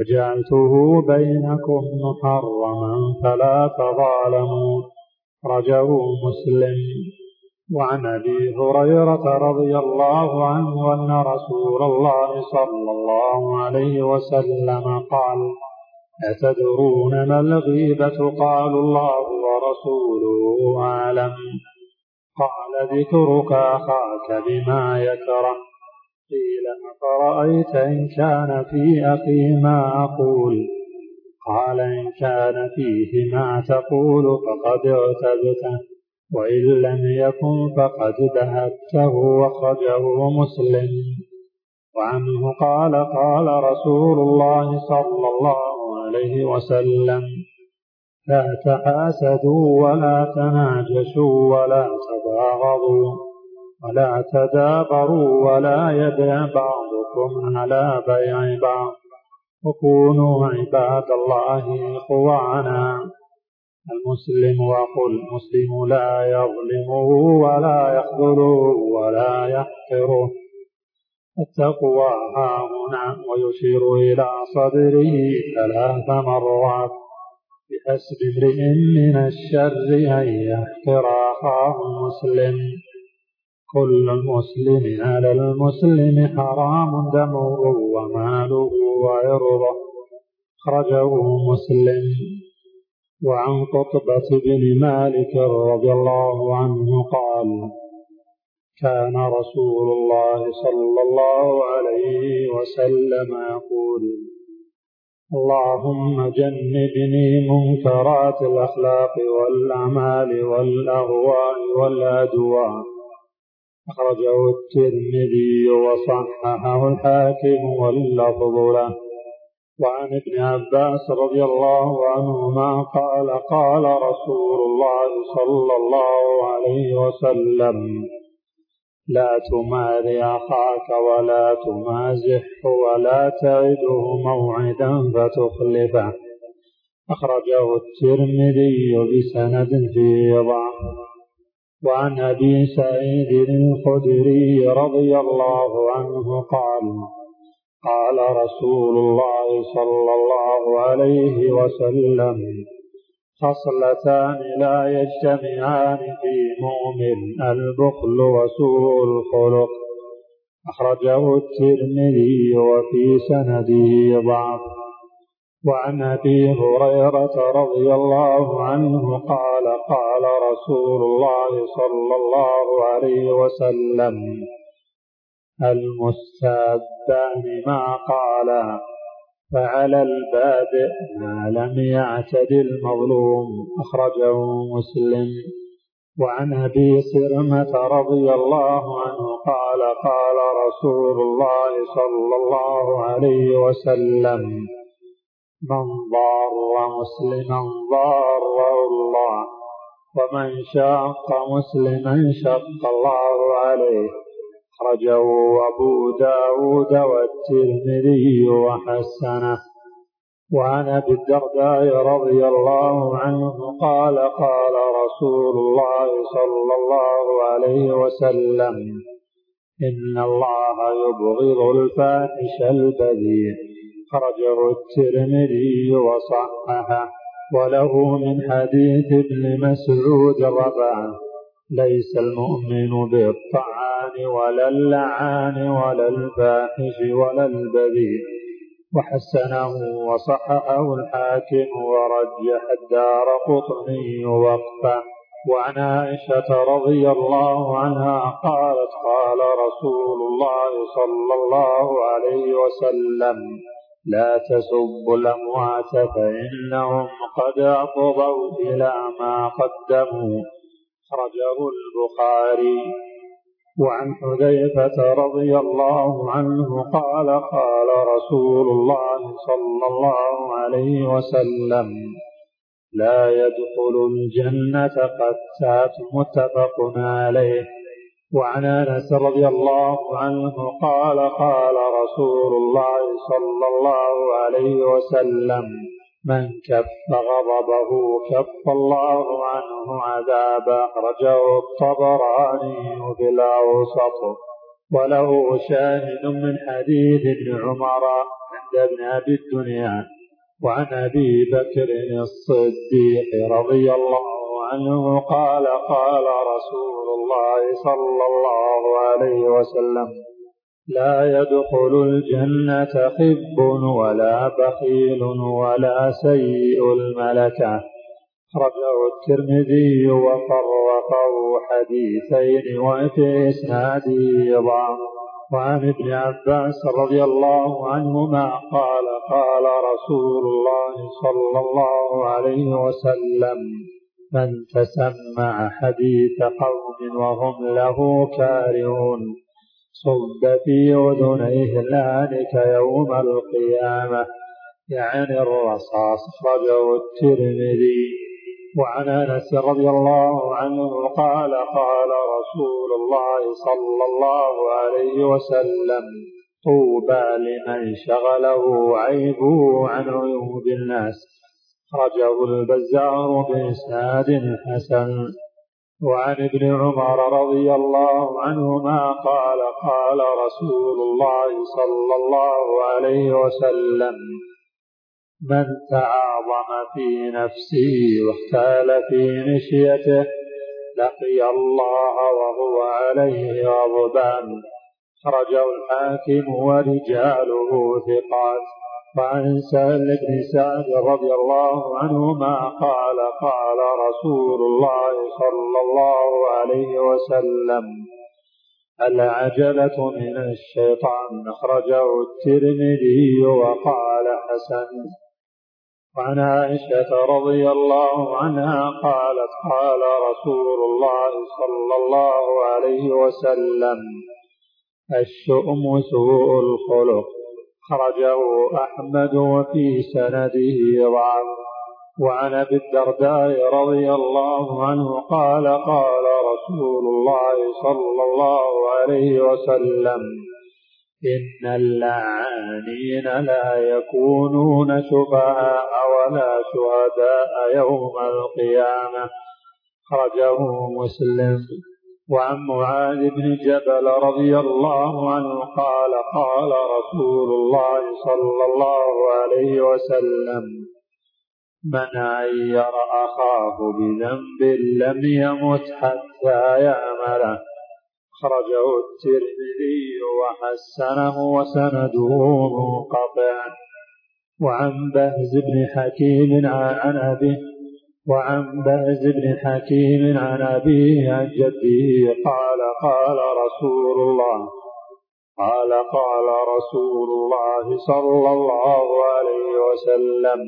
وجعلته بينكم محرما فلا تظالموا. رجه مسلم. وعن أبي هريرة رضي الله عنه أن رسول الله صلى الله عليه وسلم قال أتدرون ما الغيبة؟ قالوا الله ورسوله أعلم. قال ذكرك أخاك بما يكره. قيل أفرأيت إن كان في أخي ما أقول؟ قال إن كان فيه ما تقول فقد اغتبته وإن لم يكن فقد ذهبته وخرجه مسلم. وعنه قال قال رسول الله صلى الله عليه وسلم لا تحاسدوا ولا تناجشوا ولا تباغضوا. ولا تدابروا ولا يبيع بعضكم على بيع بعض. وكونوا عباد الله إخوانا. المسلم وقل المسلم لا يظلمه ولا يخذله ولا يحقره. التقوى ها هنا ويشير إلى صدره ثلاث مرات. بحسب امرئ من الشر أن يحقر أخاه المسلم كل المسلم على المسلم حرام دمه وماله وعرضه. أخرجه مسلم. وعن قطبة بن مالك رضي الله عنه قال كان رسول الله صلى الله عليه وسلم يقول اللهم جنبني منكرات الأخلاق والأعمال والأهواء والأدواء أخرجه الترمذي وصححه الحاكم واللفظ له. وعن ابن عباس رضي الله عنهما قال قال رسول الله صلى الله عليه وسلم لا تماري أخاك ولا تمازحه ولا تعده موعدا فتخلفه. أخرجه الترمذي بسند فيه ضعف وعن أبي سعيد الخدري رضي الله عنه قال قال رسول الله صلى الله عليه وسلم خصلتان لا يجتمعان في مؤمن البخل وسوء الخلق. أخرجه الترمذي وفي سنده ضعف. وعن أبي هريرة رضي الله عنه قال قال رسول الله صلى الله عليه وسلم المستابان ما قالا فعلى البادئ ما لم يعتد المظلوم. أخرجه مسلم. وعن أبي سرمة رضي الله عنه قال قال رسول الله صلى الله عليه وسلم من ضار مسلما ضاره الله. ومن شاق مسلما شق الله عليه. أخرجه أبو داود والترمذي وحسنه. وعن أبي الدرداء رضي الله عنه قال قال رسول الله صلى الله عليه وسلم إن الله يبغض الفاحش البذيء. خرجه الترمذي وصححه. وله من حديث ابن مسعود رفعه ليس المؤمن بالطعان ولا اللعان ولا الفاحش ولا البذيء. وحسنه وصححه الحاكم ورجح الدار قطني وقفه وعن عائشة رضي الله عنها قالت قال رسول الله صلى الله عليه وسلم لا تسبوا الأموات فإنهم قد أفضوا إلى ما قدموا. أخرجه البخاري. وعن حذيفة رضي الله عنه قال قال رسول الله صلى الله عليه وسلم لا يدخل الجنة قتات متفق عليه. وعن انس رضي الله عنه قال قال رسول الله صلى الله عليه وسلم من كف غضبه كف الله عنه عذابا أخرجه الطبراني في الأوسط وله شاهد من حديث ابن عمر عند ابن أبي الدنيا وعن أبي بكر الصديق رضي الله عنه قال قال رسول الله صلى الله عليه وسلم لا يدخل الجنة خب ولا بخيل ولا سيء الملكة. أخرجه الترمذي وفرقه حديثين وفي إسناده ضعف وعن ابن عباس رضي الله عنهما قال قال رسول الله صلى الله عليه وسلم من تسمع حديث قوم وهم له كارهون. صب في أذنيه ذلك يوم القيامة. يعني الرصاص أخرجه الترمذي. وعن أنس رضي الله عنه قال قال رسول الله صلى الله عليه وسلم طوبى لمن شغله عيبه عن عيوب الناس. خرجه البزار بإسناد حسن. وعن ابن عمر رضي الله عنهما قال قال رسول الله صلى الله عليه وسلم من تعاظم في نفسه واختال في مشيته لقي الله وهو عليه غضبان. خرجه الحاكم ورجاله ثقات. وعن سهل بن سعد رضي الله عنهما قال قال رسول الله صلى الله عليه وسلم العجلة من الشيطان. أخرجه الترمذي وقال حسن. وعن عائشة رضي الله عنها قالت قال رسول الله صلى الله عليه وسلم الشؤم سوء الخلق. خرجه أحمد وفي سنده ضعف وعن أبي الدرداء رضي الله عنه قال قال رسول الله صلى الله عليه وسلم إن اللعانين لا يكونون شفعاء ولا شهداء يوم القيامة. خرجه مسلم. وعن معاذ بن جبل رضي الله عنه قال قال رسول الله صلى الله عليه وسلم من عير أخاه بذنب لم يمت حتى يعمله خرجه الترمذي وحسنه وسنده منقطع. وعن بهز بن حكيم عن أبيه وعن بهز بن حكيم عن أبيه عن جده قال قال رسول الله قال قال رسول الله صلى الله عليه وسلم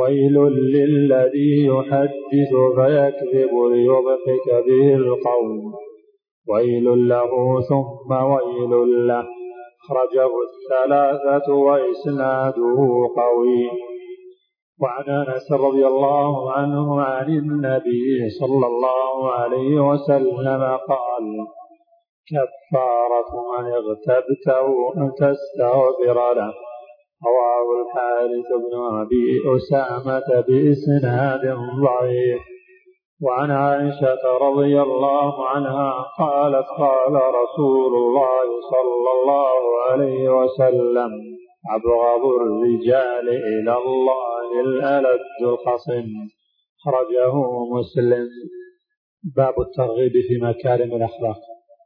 ويل للذي يحدث فيكذب ليضحك به القوم ويل له ثم ويل له أخرجه الثلاثة وإسناده قوي وعن أنس رضي الله عنه عن النبي صلى الله عليه وسلم قال كفارة من اغتبته أن تستغفر له. رواه الحارث بن أبي أسامة بإسناد ضعيف. وعن عائشة رضي الله عنها قالت قال رسول الله صلى الله عليه وسلم أبغض الرجال إلى الله الألد الخصم. خرجه مسلم. باب الترغيب في مكارم الأخلاق.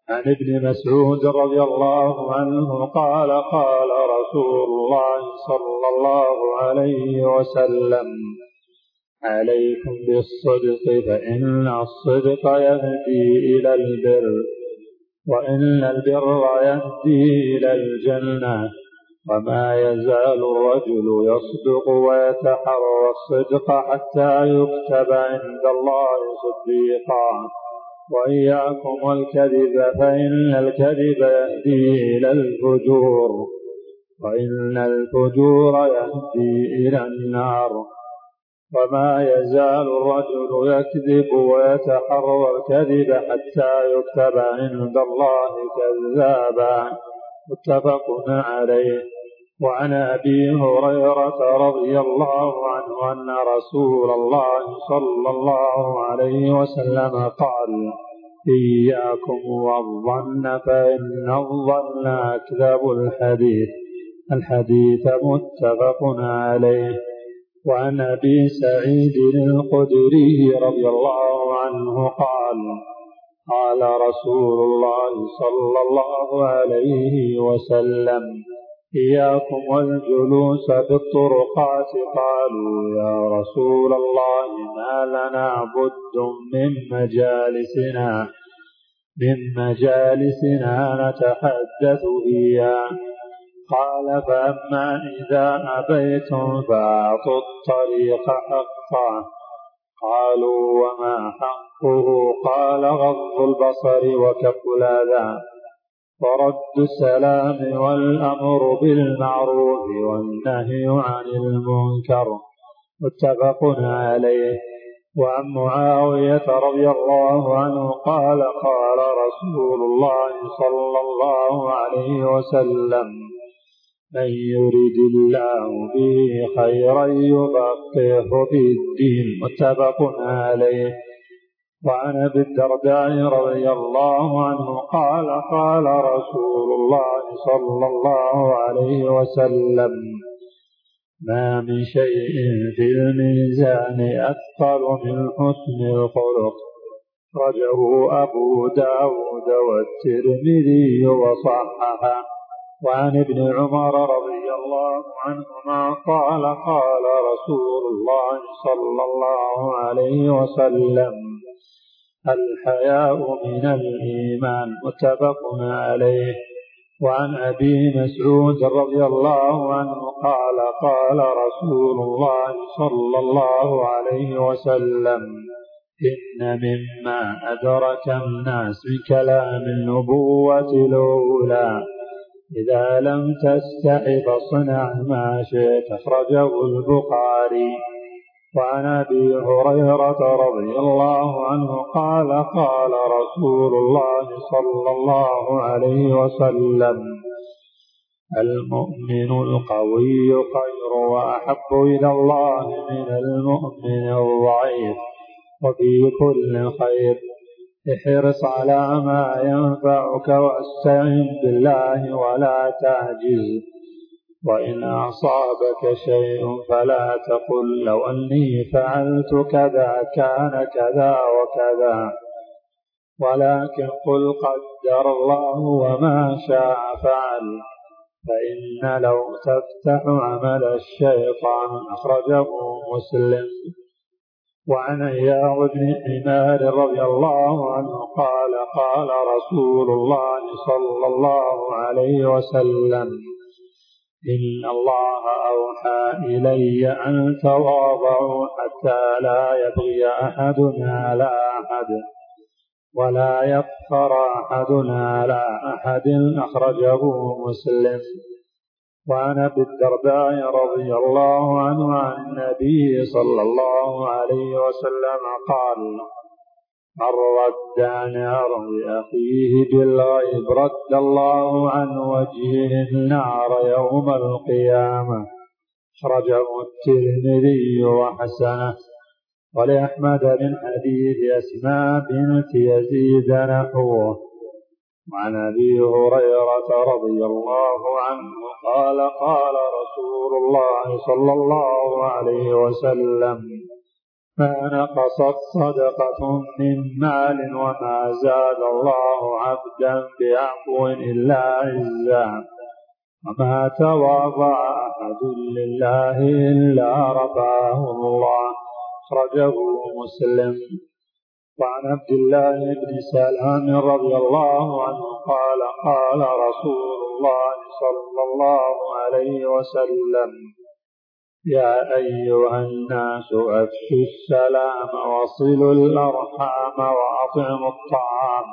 عن ابن مسعود رضي الله عنه قال قال رسول الله صلى الله عليه وسلم عليكم بالصدق فإن الصدق يهدي إلى البر وإن البر يهدي إلى الجنة. وما يزال الرجل يصدق ويتحرى الصدق حتى يكتب عند الله صديقا. وإياكم الكذب فإن الكذب يهدي إلى الفجور. وإن الفجور يهدي إلى النار. وما يزال الرجل يكذب ويتحرى الكذب حتى يكتب عند الله كذابا. متفق عليه. وعن أبي هريرة رضي الله عنه أن رسول الله صلى الله عليه وسلم قال إياكم والظن فإن الظن أكذب الحديث. الحديث متفق عليه. وعن أبي سعيد الخدري رضي الله عنه قال قال رسول الله صلى الله عليه وسلم إياكم والجلوس في الطرقات قالوا يا رسول الله ما لنا بد من مجالسنا من مجالسنا نتحدث فيها قال فأما إذا أبيتم فأعطوا الطريق حقا. قالوا وما حقه؟ قال غض البصر وكف الأذى. ورد السلام والأمر بالمعروف والنهي عن المنكر. متفق عليه. وعن معاوية رضي الله عنه قال قال رسول الله صلى الله عليه وسلم من يرد الله به خيرا يفقهه في الدين. متفق عليه. وعن أبي الدرداء رضي الله عنه قال قال رسول الله صلى الله عليه وسلم ما من شيء في الميزان أثقل من حسن الخلق. رجه أبو داود والترمذي وصححه. وعن ابن عمر رضي الله عنهما قال قال رسول الله صلى الله عليه وسلم الحياء من الإيمان متفق عليه. وعن أبي مسعود رضي الله عنه قال قال رسول الله صلى الله عليه وسلم إن مما أدرك الناس من كلام النبوة الأولى إذا لم تستحي فاصنع ما شئت أخرجه البخاري. وعن أبي هريرة رضي الله عنه قال قال رسول الله صلى الله عليه وسلم المؤمن القوي خير وأحب إلى الله من المؤمن الضعيف وفي كل خير. احرص على ما ينفعك واستعن بالله ولا تعجز. وإن أصابك شيء فلا تقل لو أني فعلت كذا كان كذا وكذا. ولكن قل قدر الله وما شاء فعل فإن لو تفتح عمل الشيطان أخرجه مسلم. وعن عياض بن حمار رضي الله عنه قال قال رسول الله صلى الله عليه وسلم إن الله أوحى إلي أن تواضعوا حتى لا يبغي أحدنا على أحد ولا يفخر أحدنا على أحد أخرجه مسلم وعن ابي الدرداء رضي الله عنه عن النبي صلى الله عليه وسلم قال من رد عن عرض أخيه بالغيب رد الله عن وجهه النار يوم القيامة. أخرجه الترمذي وحسنه. ولأحمد من حديث أسماء بنت يزيد نحوه. وعن أبي هريرة رضي الله عنه قال قال رسول الله صلى الله عليه وسلم ما نقصت صدقة من مال وما زاد الله عبدا بعفو إلا عزا وما تواضع أحد لله إلا رفعه الله. أخرجه مسلم. وعن عبد الله بن سلام رضي الله عنه قال قال رسول الله صلى الله عليه وسلم يا أيها الناس أفشوا السلام وصلوا الأرحام وأطعموا الطعام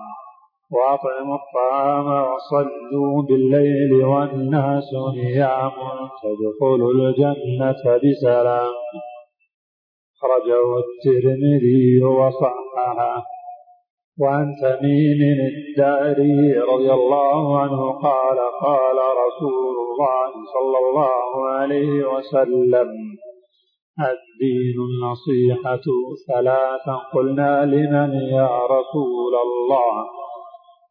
وأطعموا الطعام وصلوا بالليل والناس نيام تدخلوا الجنة بسلام. أخرجه الترمذي وصححه. وعن تميم الداري رضي الله عنه قال قال رسول الله صلى الله عليه وسلم الدين النصيحة ثلاثا. قلنا لمن يا رسول الله؟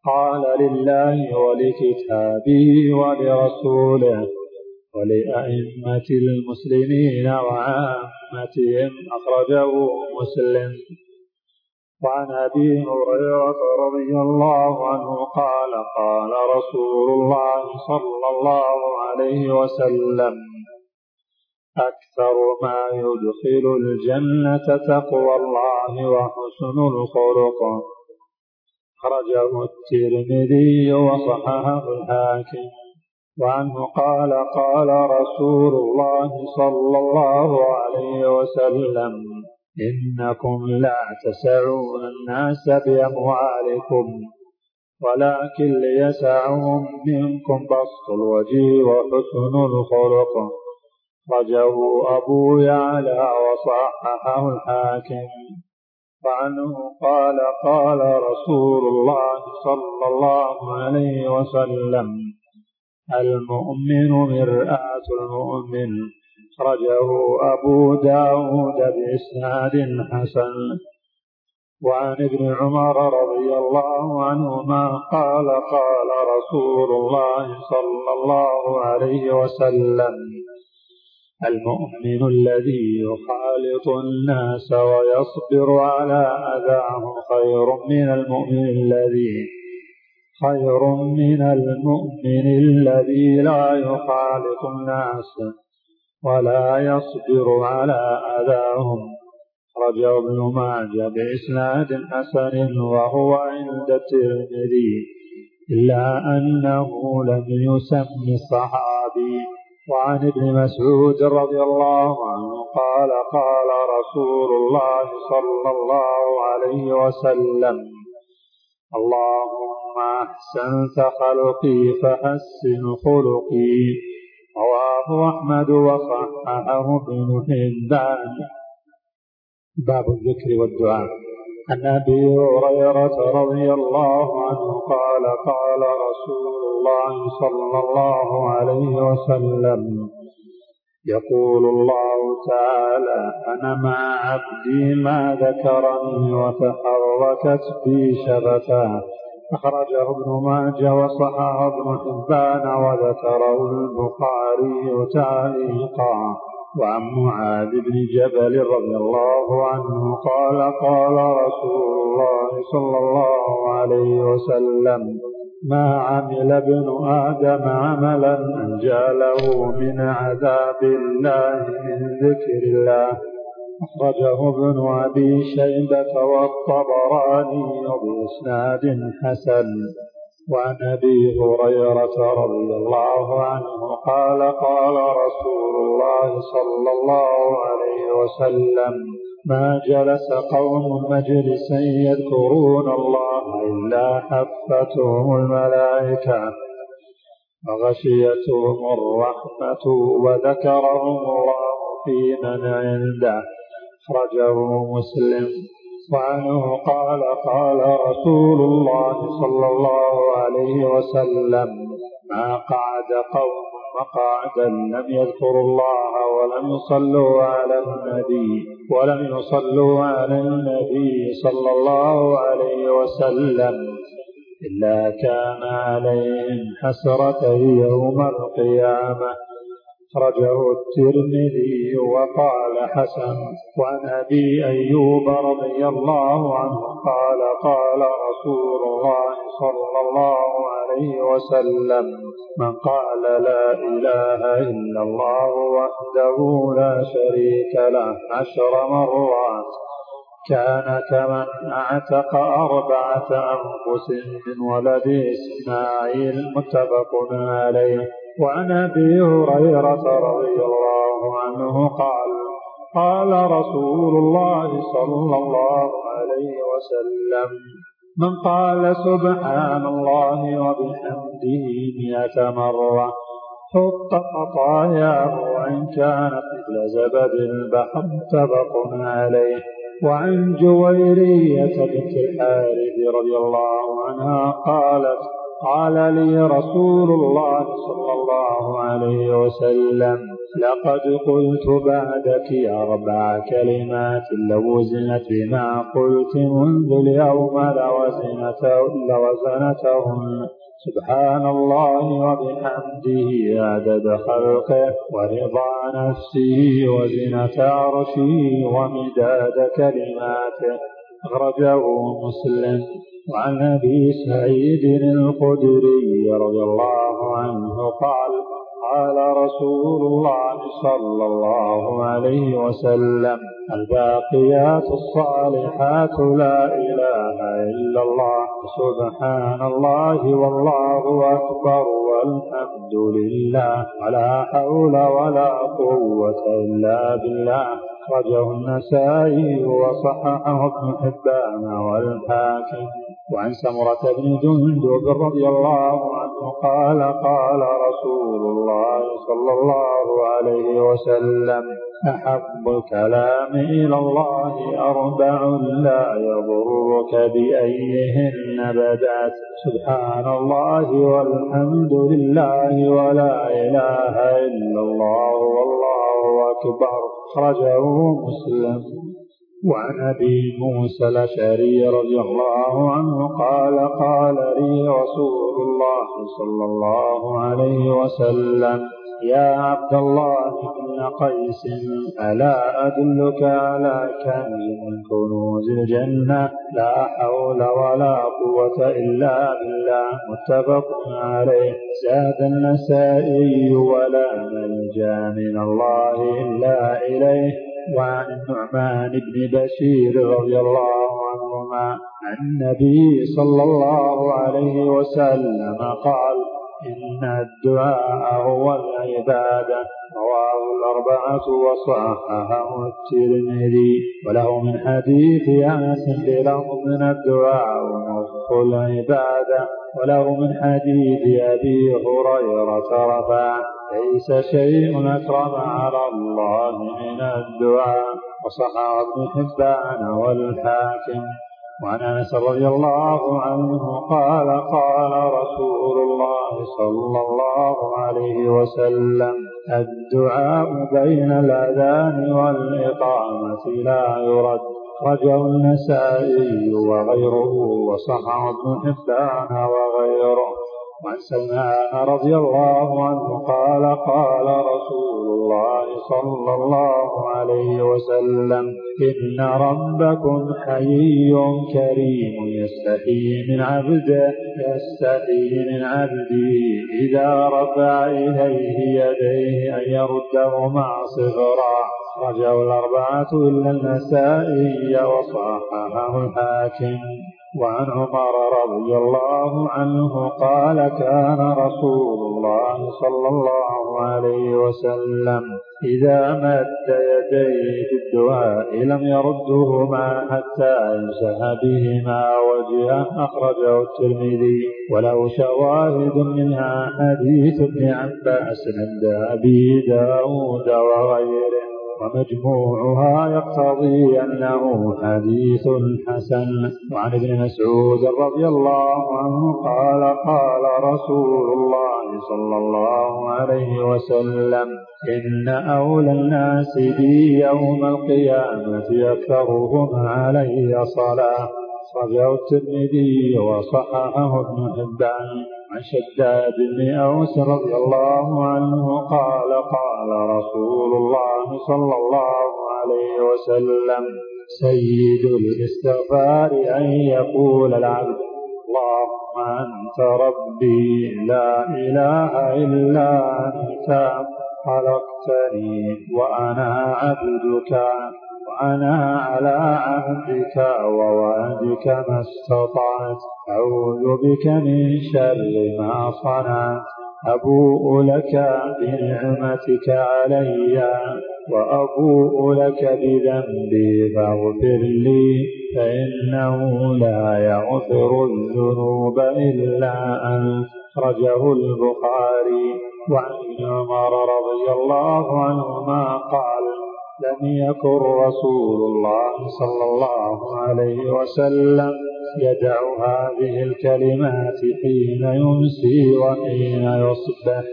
قال لله ولكتابه ولرسوله ولأئمة المسلمين وعامتهم أخرجه مسلم. وعن أبي هريرة رضي الله عنه قال قال رسول الله صلى الله عليه وسلم أكثر ما يدخل الجنة تقوى الله وحسن الخلق. خرجه الترمذي وصححه الحاكم. وعنه قال قال رسول الله صلى الله عليه وسلم إنكم لا تسعون الناس بأموالكم ولكن ليسعهم منكم بسط الوجه وحسن الخلق. رجه أبو يعلى وصححه الحاكم. وعنه قال قال رسول الله صلى الله عليه وسلم المؤمن مرآة المؤمن. أخرجه أبو داود بإسناد حسن. وعن ابن عمر رضي الله عنهما قال قال رسول الله صلى الله عليه وسلم المؤمن الذي يخالط الناس ويصبر على أذاهم خير من المؤمن الذي خير من المؤمن الذي لا يخالط الناس. ولا يصبر على أذاهم. رجع ابن ماجه بإسناد حسن وهو عند الترمذي إلا أنه لم يسم الصحابي. وعن ابن مسعود رضي الله عنه قال قال رسول الله صلى الله عليه وسلم اللهم أحسنت خلقي فحسن خلقي. رواه أحمد وصححه ابن حبان باب الذكر والدعاء. عن أبي هريرة رضي الله عنه قال قال رسول الله صلى الله عليه وسلم يقول الله تعالى أنا مع عبدي ما ذكرني وتحركت بي شفتاه أخرجه ابن ماجه وصححه ابن حبان وذكره البخاري تعليقا وعن معاذ بن جبل رضي الله عنه قال قال رسول الله صلى الله عليه وسلم ما عمل ابن آدم عملا أنجى له من عذاب الله من ذكر الله. أخرجه ابن أبي شيبة والطبراني بإسناد حسن. وعن أبي هريرة رضي الله عنه قال قال رسول الله صلى الله عليه وسلم ما جلس قوم مجلسا يذكرون الله إلا حفتهم الملائكة وغشيتهم الرحمة وذكرهم الله في من عنده أخرجه مسلم. وعنه قال قال رسول الله صلى الله عليه وسلم ما قعد قوم مقعدا لم يذكروا الله ولم يصلوا على النبي ولم يصلوا على النبي صلى الله عليه وسلم إلا كان عليهم حسرة يوم القيامة. أخرجه الترمذي وقال حسن وعن أبي أيوب رضي الله عنه قال قال رسول الله صلى الله عليه وسلم من قال لا إله إلا الله وحده لا شريك له عشر مرات كان كمن أعتق أربعة أنفس من ولد إسماعيل متفق عليه. وعن أبي هريرة رضي الله عنه قال قال رسول الله صلى الله عليه وسلم من قال سبحان الله وبحمده مئة مرة حط خطاياه وإن كانت مثل زبد البحر متفق عليه وعن جويرية بنت الحارث رضي الله عنها قالت قال لي رسول الله صلى الله عليه وسلم لقد قلت بعدك أربع كلمات لو وزنت بما قلت منذ اليوم لوزنتهن. سبحان الله وبحمده عدد خلقه ورضا نفسه وزنة عرشه ومداد كلماته. أخرجه مسلم. وعن أبي سعيد الخدري رضي الله عنه قال قال رسول الله صلى الله عليه وسلم الباقيات الصالحات لا إله إلا الله سبحان الله والله أكبر والحمد لله ولا حول ولا قوة إلا بالله. أخرجه النسائي وصححه ابن حبان والحاكم. وعن سمرة بن جندب رضي الله عنه قال قال رسول الله صلى الله عليه وسلم أحب الكلام إلى الله أربع لا يضرك بأيهن بدأت سبحان الله والحمد لله ولا إله إلا الله والله أكبر. أخرجه مسلم. وعن أبي موسى الأشعري رضي الله عنه قال قال لي رسول الله صلى الله عليه وسلم يا عبد الله بن قيس ألا أدلك على كنز من كنوز الجنة؟ لا حول ولا قوة إلا بالله متفق عليه. زاد النسائي ولا ملجأ من الله إلا إليه. وعن النعمان بن بشير رضي الله عنهما عن النبي صلى الله عليه وسلم قال إن الدعاء هو العبادة. رواه الأربعة وصححه الترمذي. وله من حديث أنس بلفظ من الدعاء نصف العبادة. وله من حديث أبي هريرة رفع ليس شيء أكرم على الله من الدعاء. وصححه ابن حبان والحاكم. وعن أنس رضي الله عنه قال قال رسول الله صلى الله عليه وسلم الدعاء بين الأذان والإقامة لا يرد. رجع النسائي وغيره. وصححه ابن حبان وغيره. وعن سلمان رضي الله عنه قال قال رسول الله صلى الله عليه وسلم إن ربكم حيي كريم يستحي من عبده يستحي من عبده إذا رفع إليه يديه أن يردهما صغرا رجعوا الأربعة إلا النسائي وصححه الحاكم. وعن عمر رضي الله عنه قال كان رسول الله صلى الله عليه وسلم إذا مد يديه في الدعاء لم يردهما حتى يمسح بهما وجهه أخرجه الترمذي. وله شواهد منها حديث ابن عباس عند أبي داود وغيره. ومجموعها يقتضي أنه حديث حسن. وعن ابن مسعود رضي الله عنه قال قال رسول الله صلى الله عليه وسلم إن أولى الناس بي يوم القيامة أكثرهم علي صلاة. صلى الترمذي وصححه ابن حبان. عن شداد بن أوس رضي الله عنه قال قال رسول الله صلى الله عليه وسلم سيد الاستغفار أن يقول العبد اللهم أنت ربي لا إله إلا أنت خلقتني وأنا عبدك. وأنا على عهدك ووعدك ما استطعت. أعوذ بك من شر ما صنعت. أبوء لك بنعمتك علي وأبوء لك بذنبي فاغفر لي فإنه لا يغفر الذنوب إلا أنت. أخرجه البخاري وعن عمر رضي الله عنهما قال لم يكن رسول الله صلى الله عليه وسلم يدع هذه الكلمات حين يمسي وحين يصبح.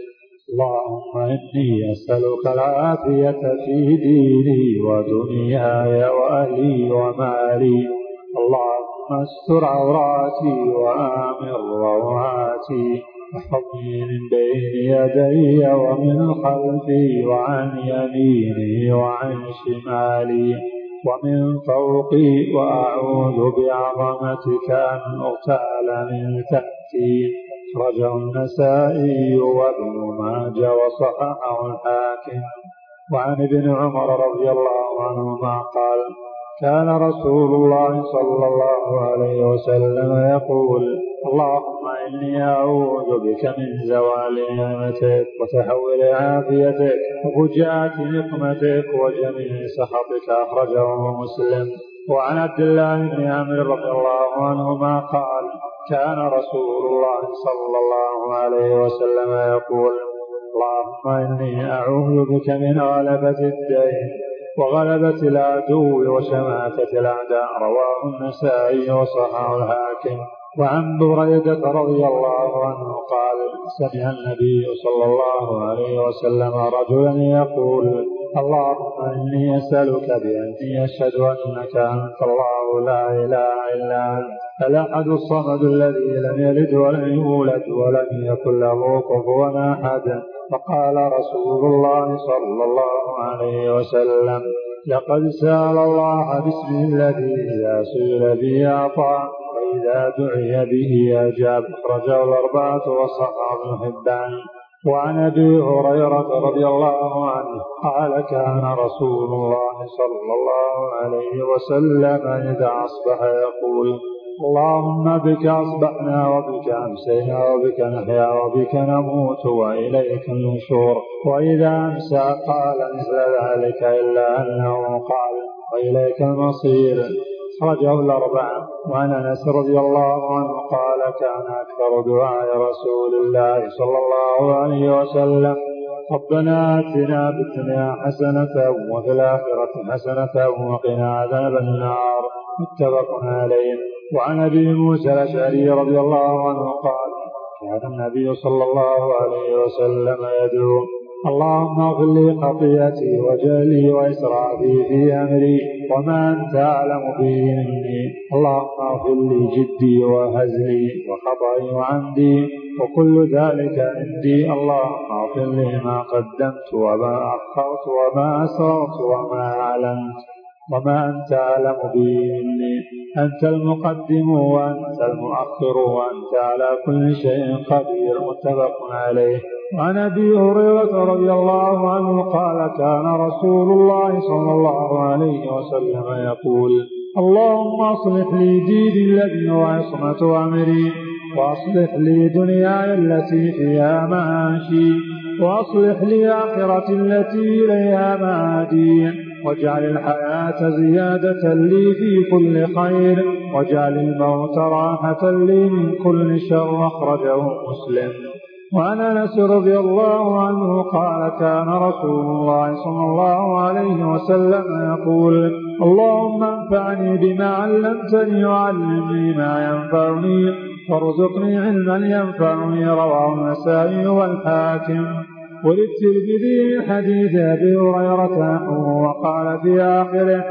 اللهم إني أسألك العافية في ديني ودنياي وأهلي ومالي. اللهم استر عوراتي وآمن روعاتي من بين يدي ومن خلفي وعن يميني وعن شمالي ومن فوقي وأعوذ بعظمتك أن أغتال من تحتي. أخرجه النسائي وابن ماجه وصححه الحاكم. وعن ابن عمر رضي الله عنهما قال كان رسول الله صلى الله عليه وسلم يقول اللهم إني أعوذ بك من زوال نعمتك وتحول عافيتك وفجاءة نقمتك وجميع سخطك أخرجه مسلم. وعن عبد الله بن عمرو رضي الله عنهما قال كان رسول الله صلى الله عليه وسلم يقول اللهم إني أعوذ بك من غلبة الدين وغلبة العدو وشماتة الأعداء رواه النسائي وصححه الحاكم. وعن بريدة رضي الله عنه قال سمع النبي صلى الله عليه وسلم رجلا يقول اللهم إني أسألك بأني أشهد أنك أنت الله لا إله إلا أنت. الأحد الصمد الذي لم يلد ولم يولد ولم يكن له كفوا أحد. فقال رسول الله صلى الله عليه وسلم لقد سأل الله باسمه الذي إذا سئل به أعطى وإذا دعي به أجاب. أخرجه الأربعة وصححه ابن حبان. وعن أبي هريرة رضي الله عنه قال كان رسول الله صلى الله عليه وسلم إذا أصبح يقول اللهم بك أصبحنا وبك أمسينا وبك نحيا وبك نموت وإليك النشور. وإذا أمسى قال مثل ذلك إلا أنه قال وإليك المصير. أخرجه الأربعة وعن أنس رضي الله عنه قال كان أكثر دعاء رسول الله صلى الله عليه وسلم. ربنا آتنا في الدنيا حسنة وفي الآخرة حسنة وقنا عذاب النار. متفق عليه. وعن أبي موسى الأشعري رضي الله عنه قال كان النبي صلى الله عليه وسلم يدعو اللهم اغفر لي خطيئتي وجهلي وإسرافي في أمري وما أنت أعلم به مني. اللهم اغفر لي جدي وهزلي وخطئي وعمدي وكل ذلك عندي. اللهم اغفر لي ما قدمت وما أخرت وما أسررت وما أعلنت. وما أنت أعلم به مني أنت المقدم وأنت المؤخر وأنت على كل شيء قدير متفق عليه. وعن أبي هريرة رضي الله عنه قال كان رسول الله صلى الله عليه وسلم يقول اللهم أصلح لي ديني الذي هو عصمة أمري وأصلح لي دنياي التي فيها معاشي وأصلح لي آخرتي التي إليها معادي. واجعل الحياة زيادة لي في كل خير واجعل الموت راحة لي من كل شر أخرجه مسلم. وعن انس رضي الله عنه قال كان رسول الله صلى الله عليه وسلم يقول اللهم انفعني بما علمتني وعلمني ما ينفعني وارزقني علما ينفعني رواه النسائي والحاكم. وللترمذي من حديث أبي هريرة وقال في آخره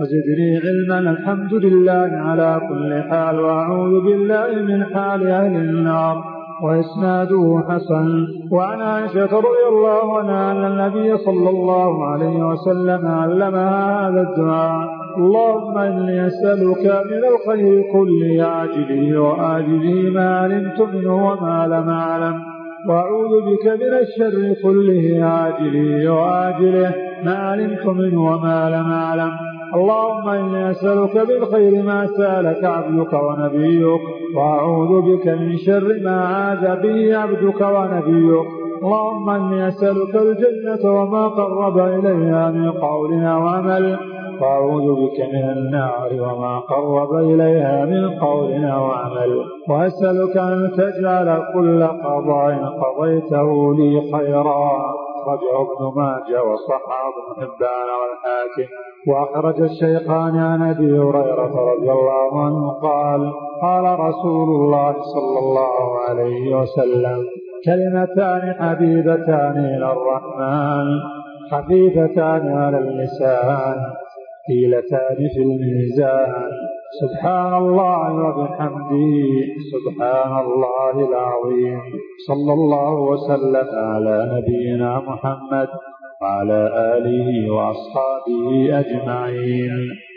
وزدني علما الحمد لله على كل حال وأعوذ بالله من حال أهل النار وإسناده حسن. وعن عائشة رضي الله عنها أن النبي صلى الله عليه وسلم علمها هذا الدعاء اللهم إني أسألك من الخير كله عاجله وآجله ما علمت منه وما لم أعلم. وأعوذ بك من الشر كله عاجله وآجله. ما علمت منه وما لم أعلم. اللهم إني أسألك بالخير ما سألك عبدك ونبيك. وأعوذ بك من شر ما عاد به عبدك ونبيك. اللهم إني أسألك الجنة وما قرب إليها من قول أو عمل وأعوذ بك من النار وما قرب إليها من قول أو عمل. وأسألك أن تجعل كل قضاء قضيته لي خيرا. أخرجه ابن ماجه وصححه ابن حبان والحاكم. وأخرج الشيخان عن أبي هريرة رضي الله عنه قال قال رسول الله صلى الله عليه وسلم كلمتان حبيبتان إلى الرحمن خفيفتان على اللسان. ثقيلتان في الميزان. سبحان الله وبحمده. سبحان الله العظيم. صلى الله وسلم على نبينا محمد وعلى آله وأصحابه أجمعين.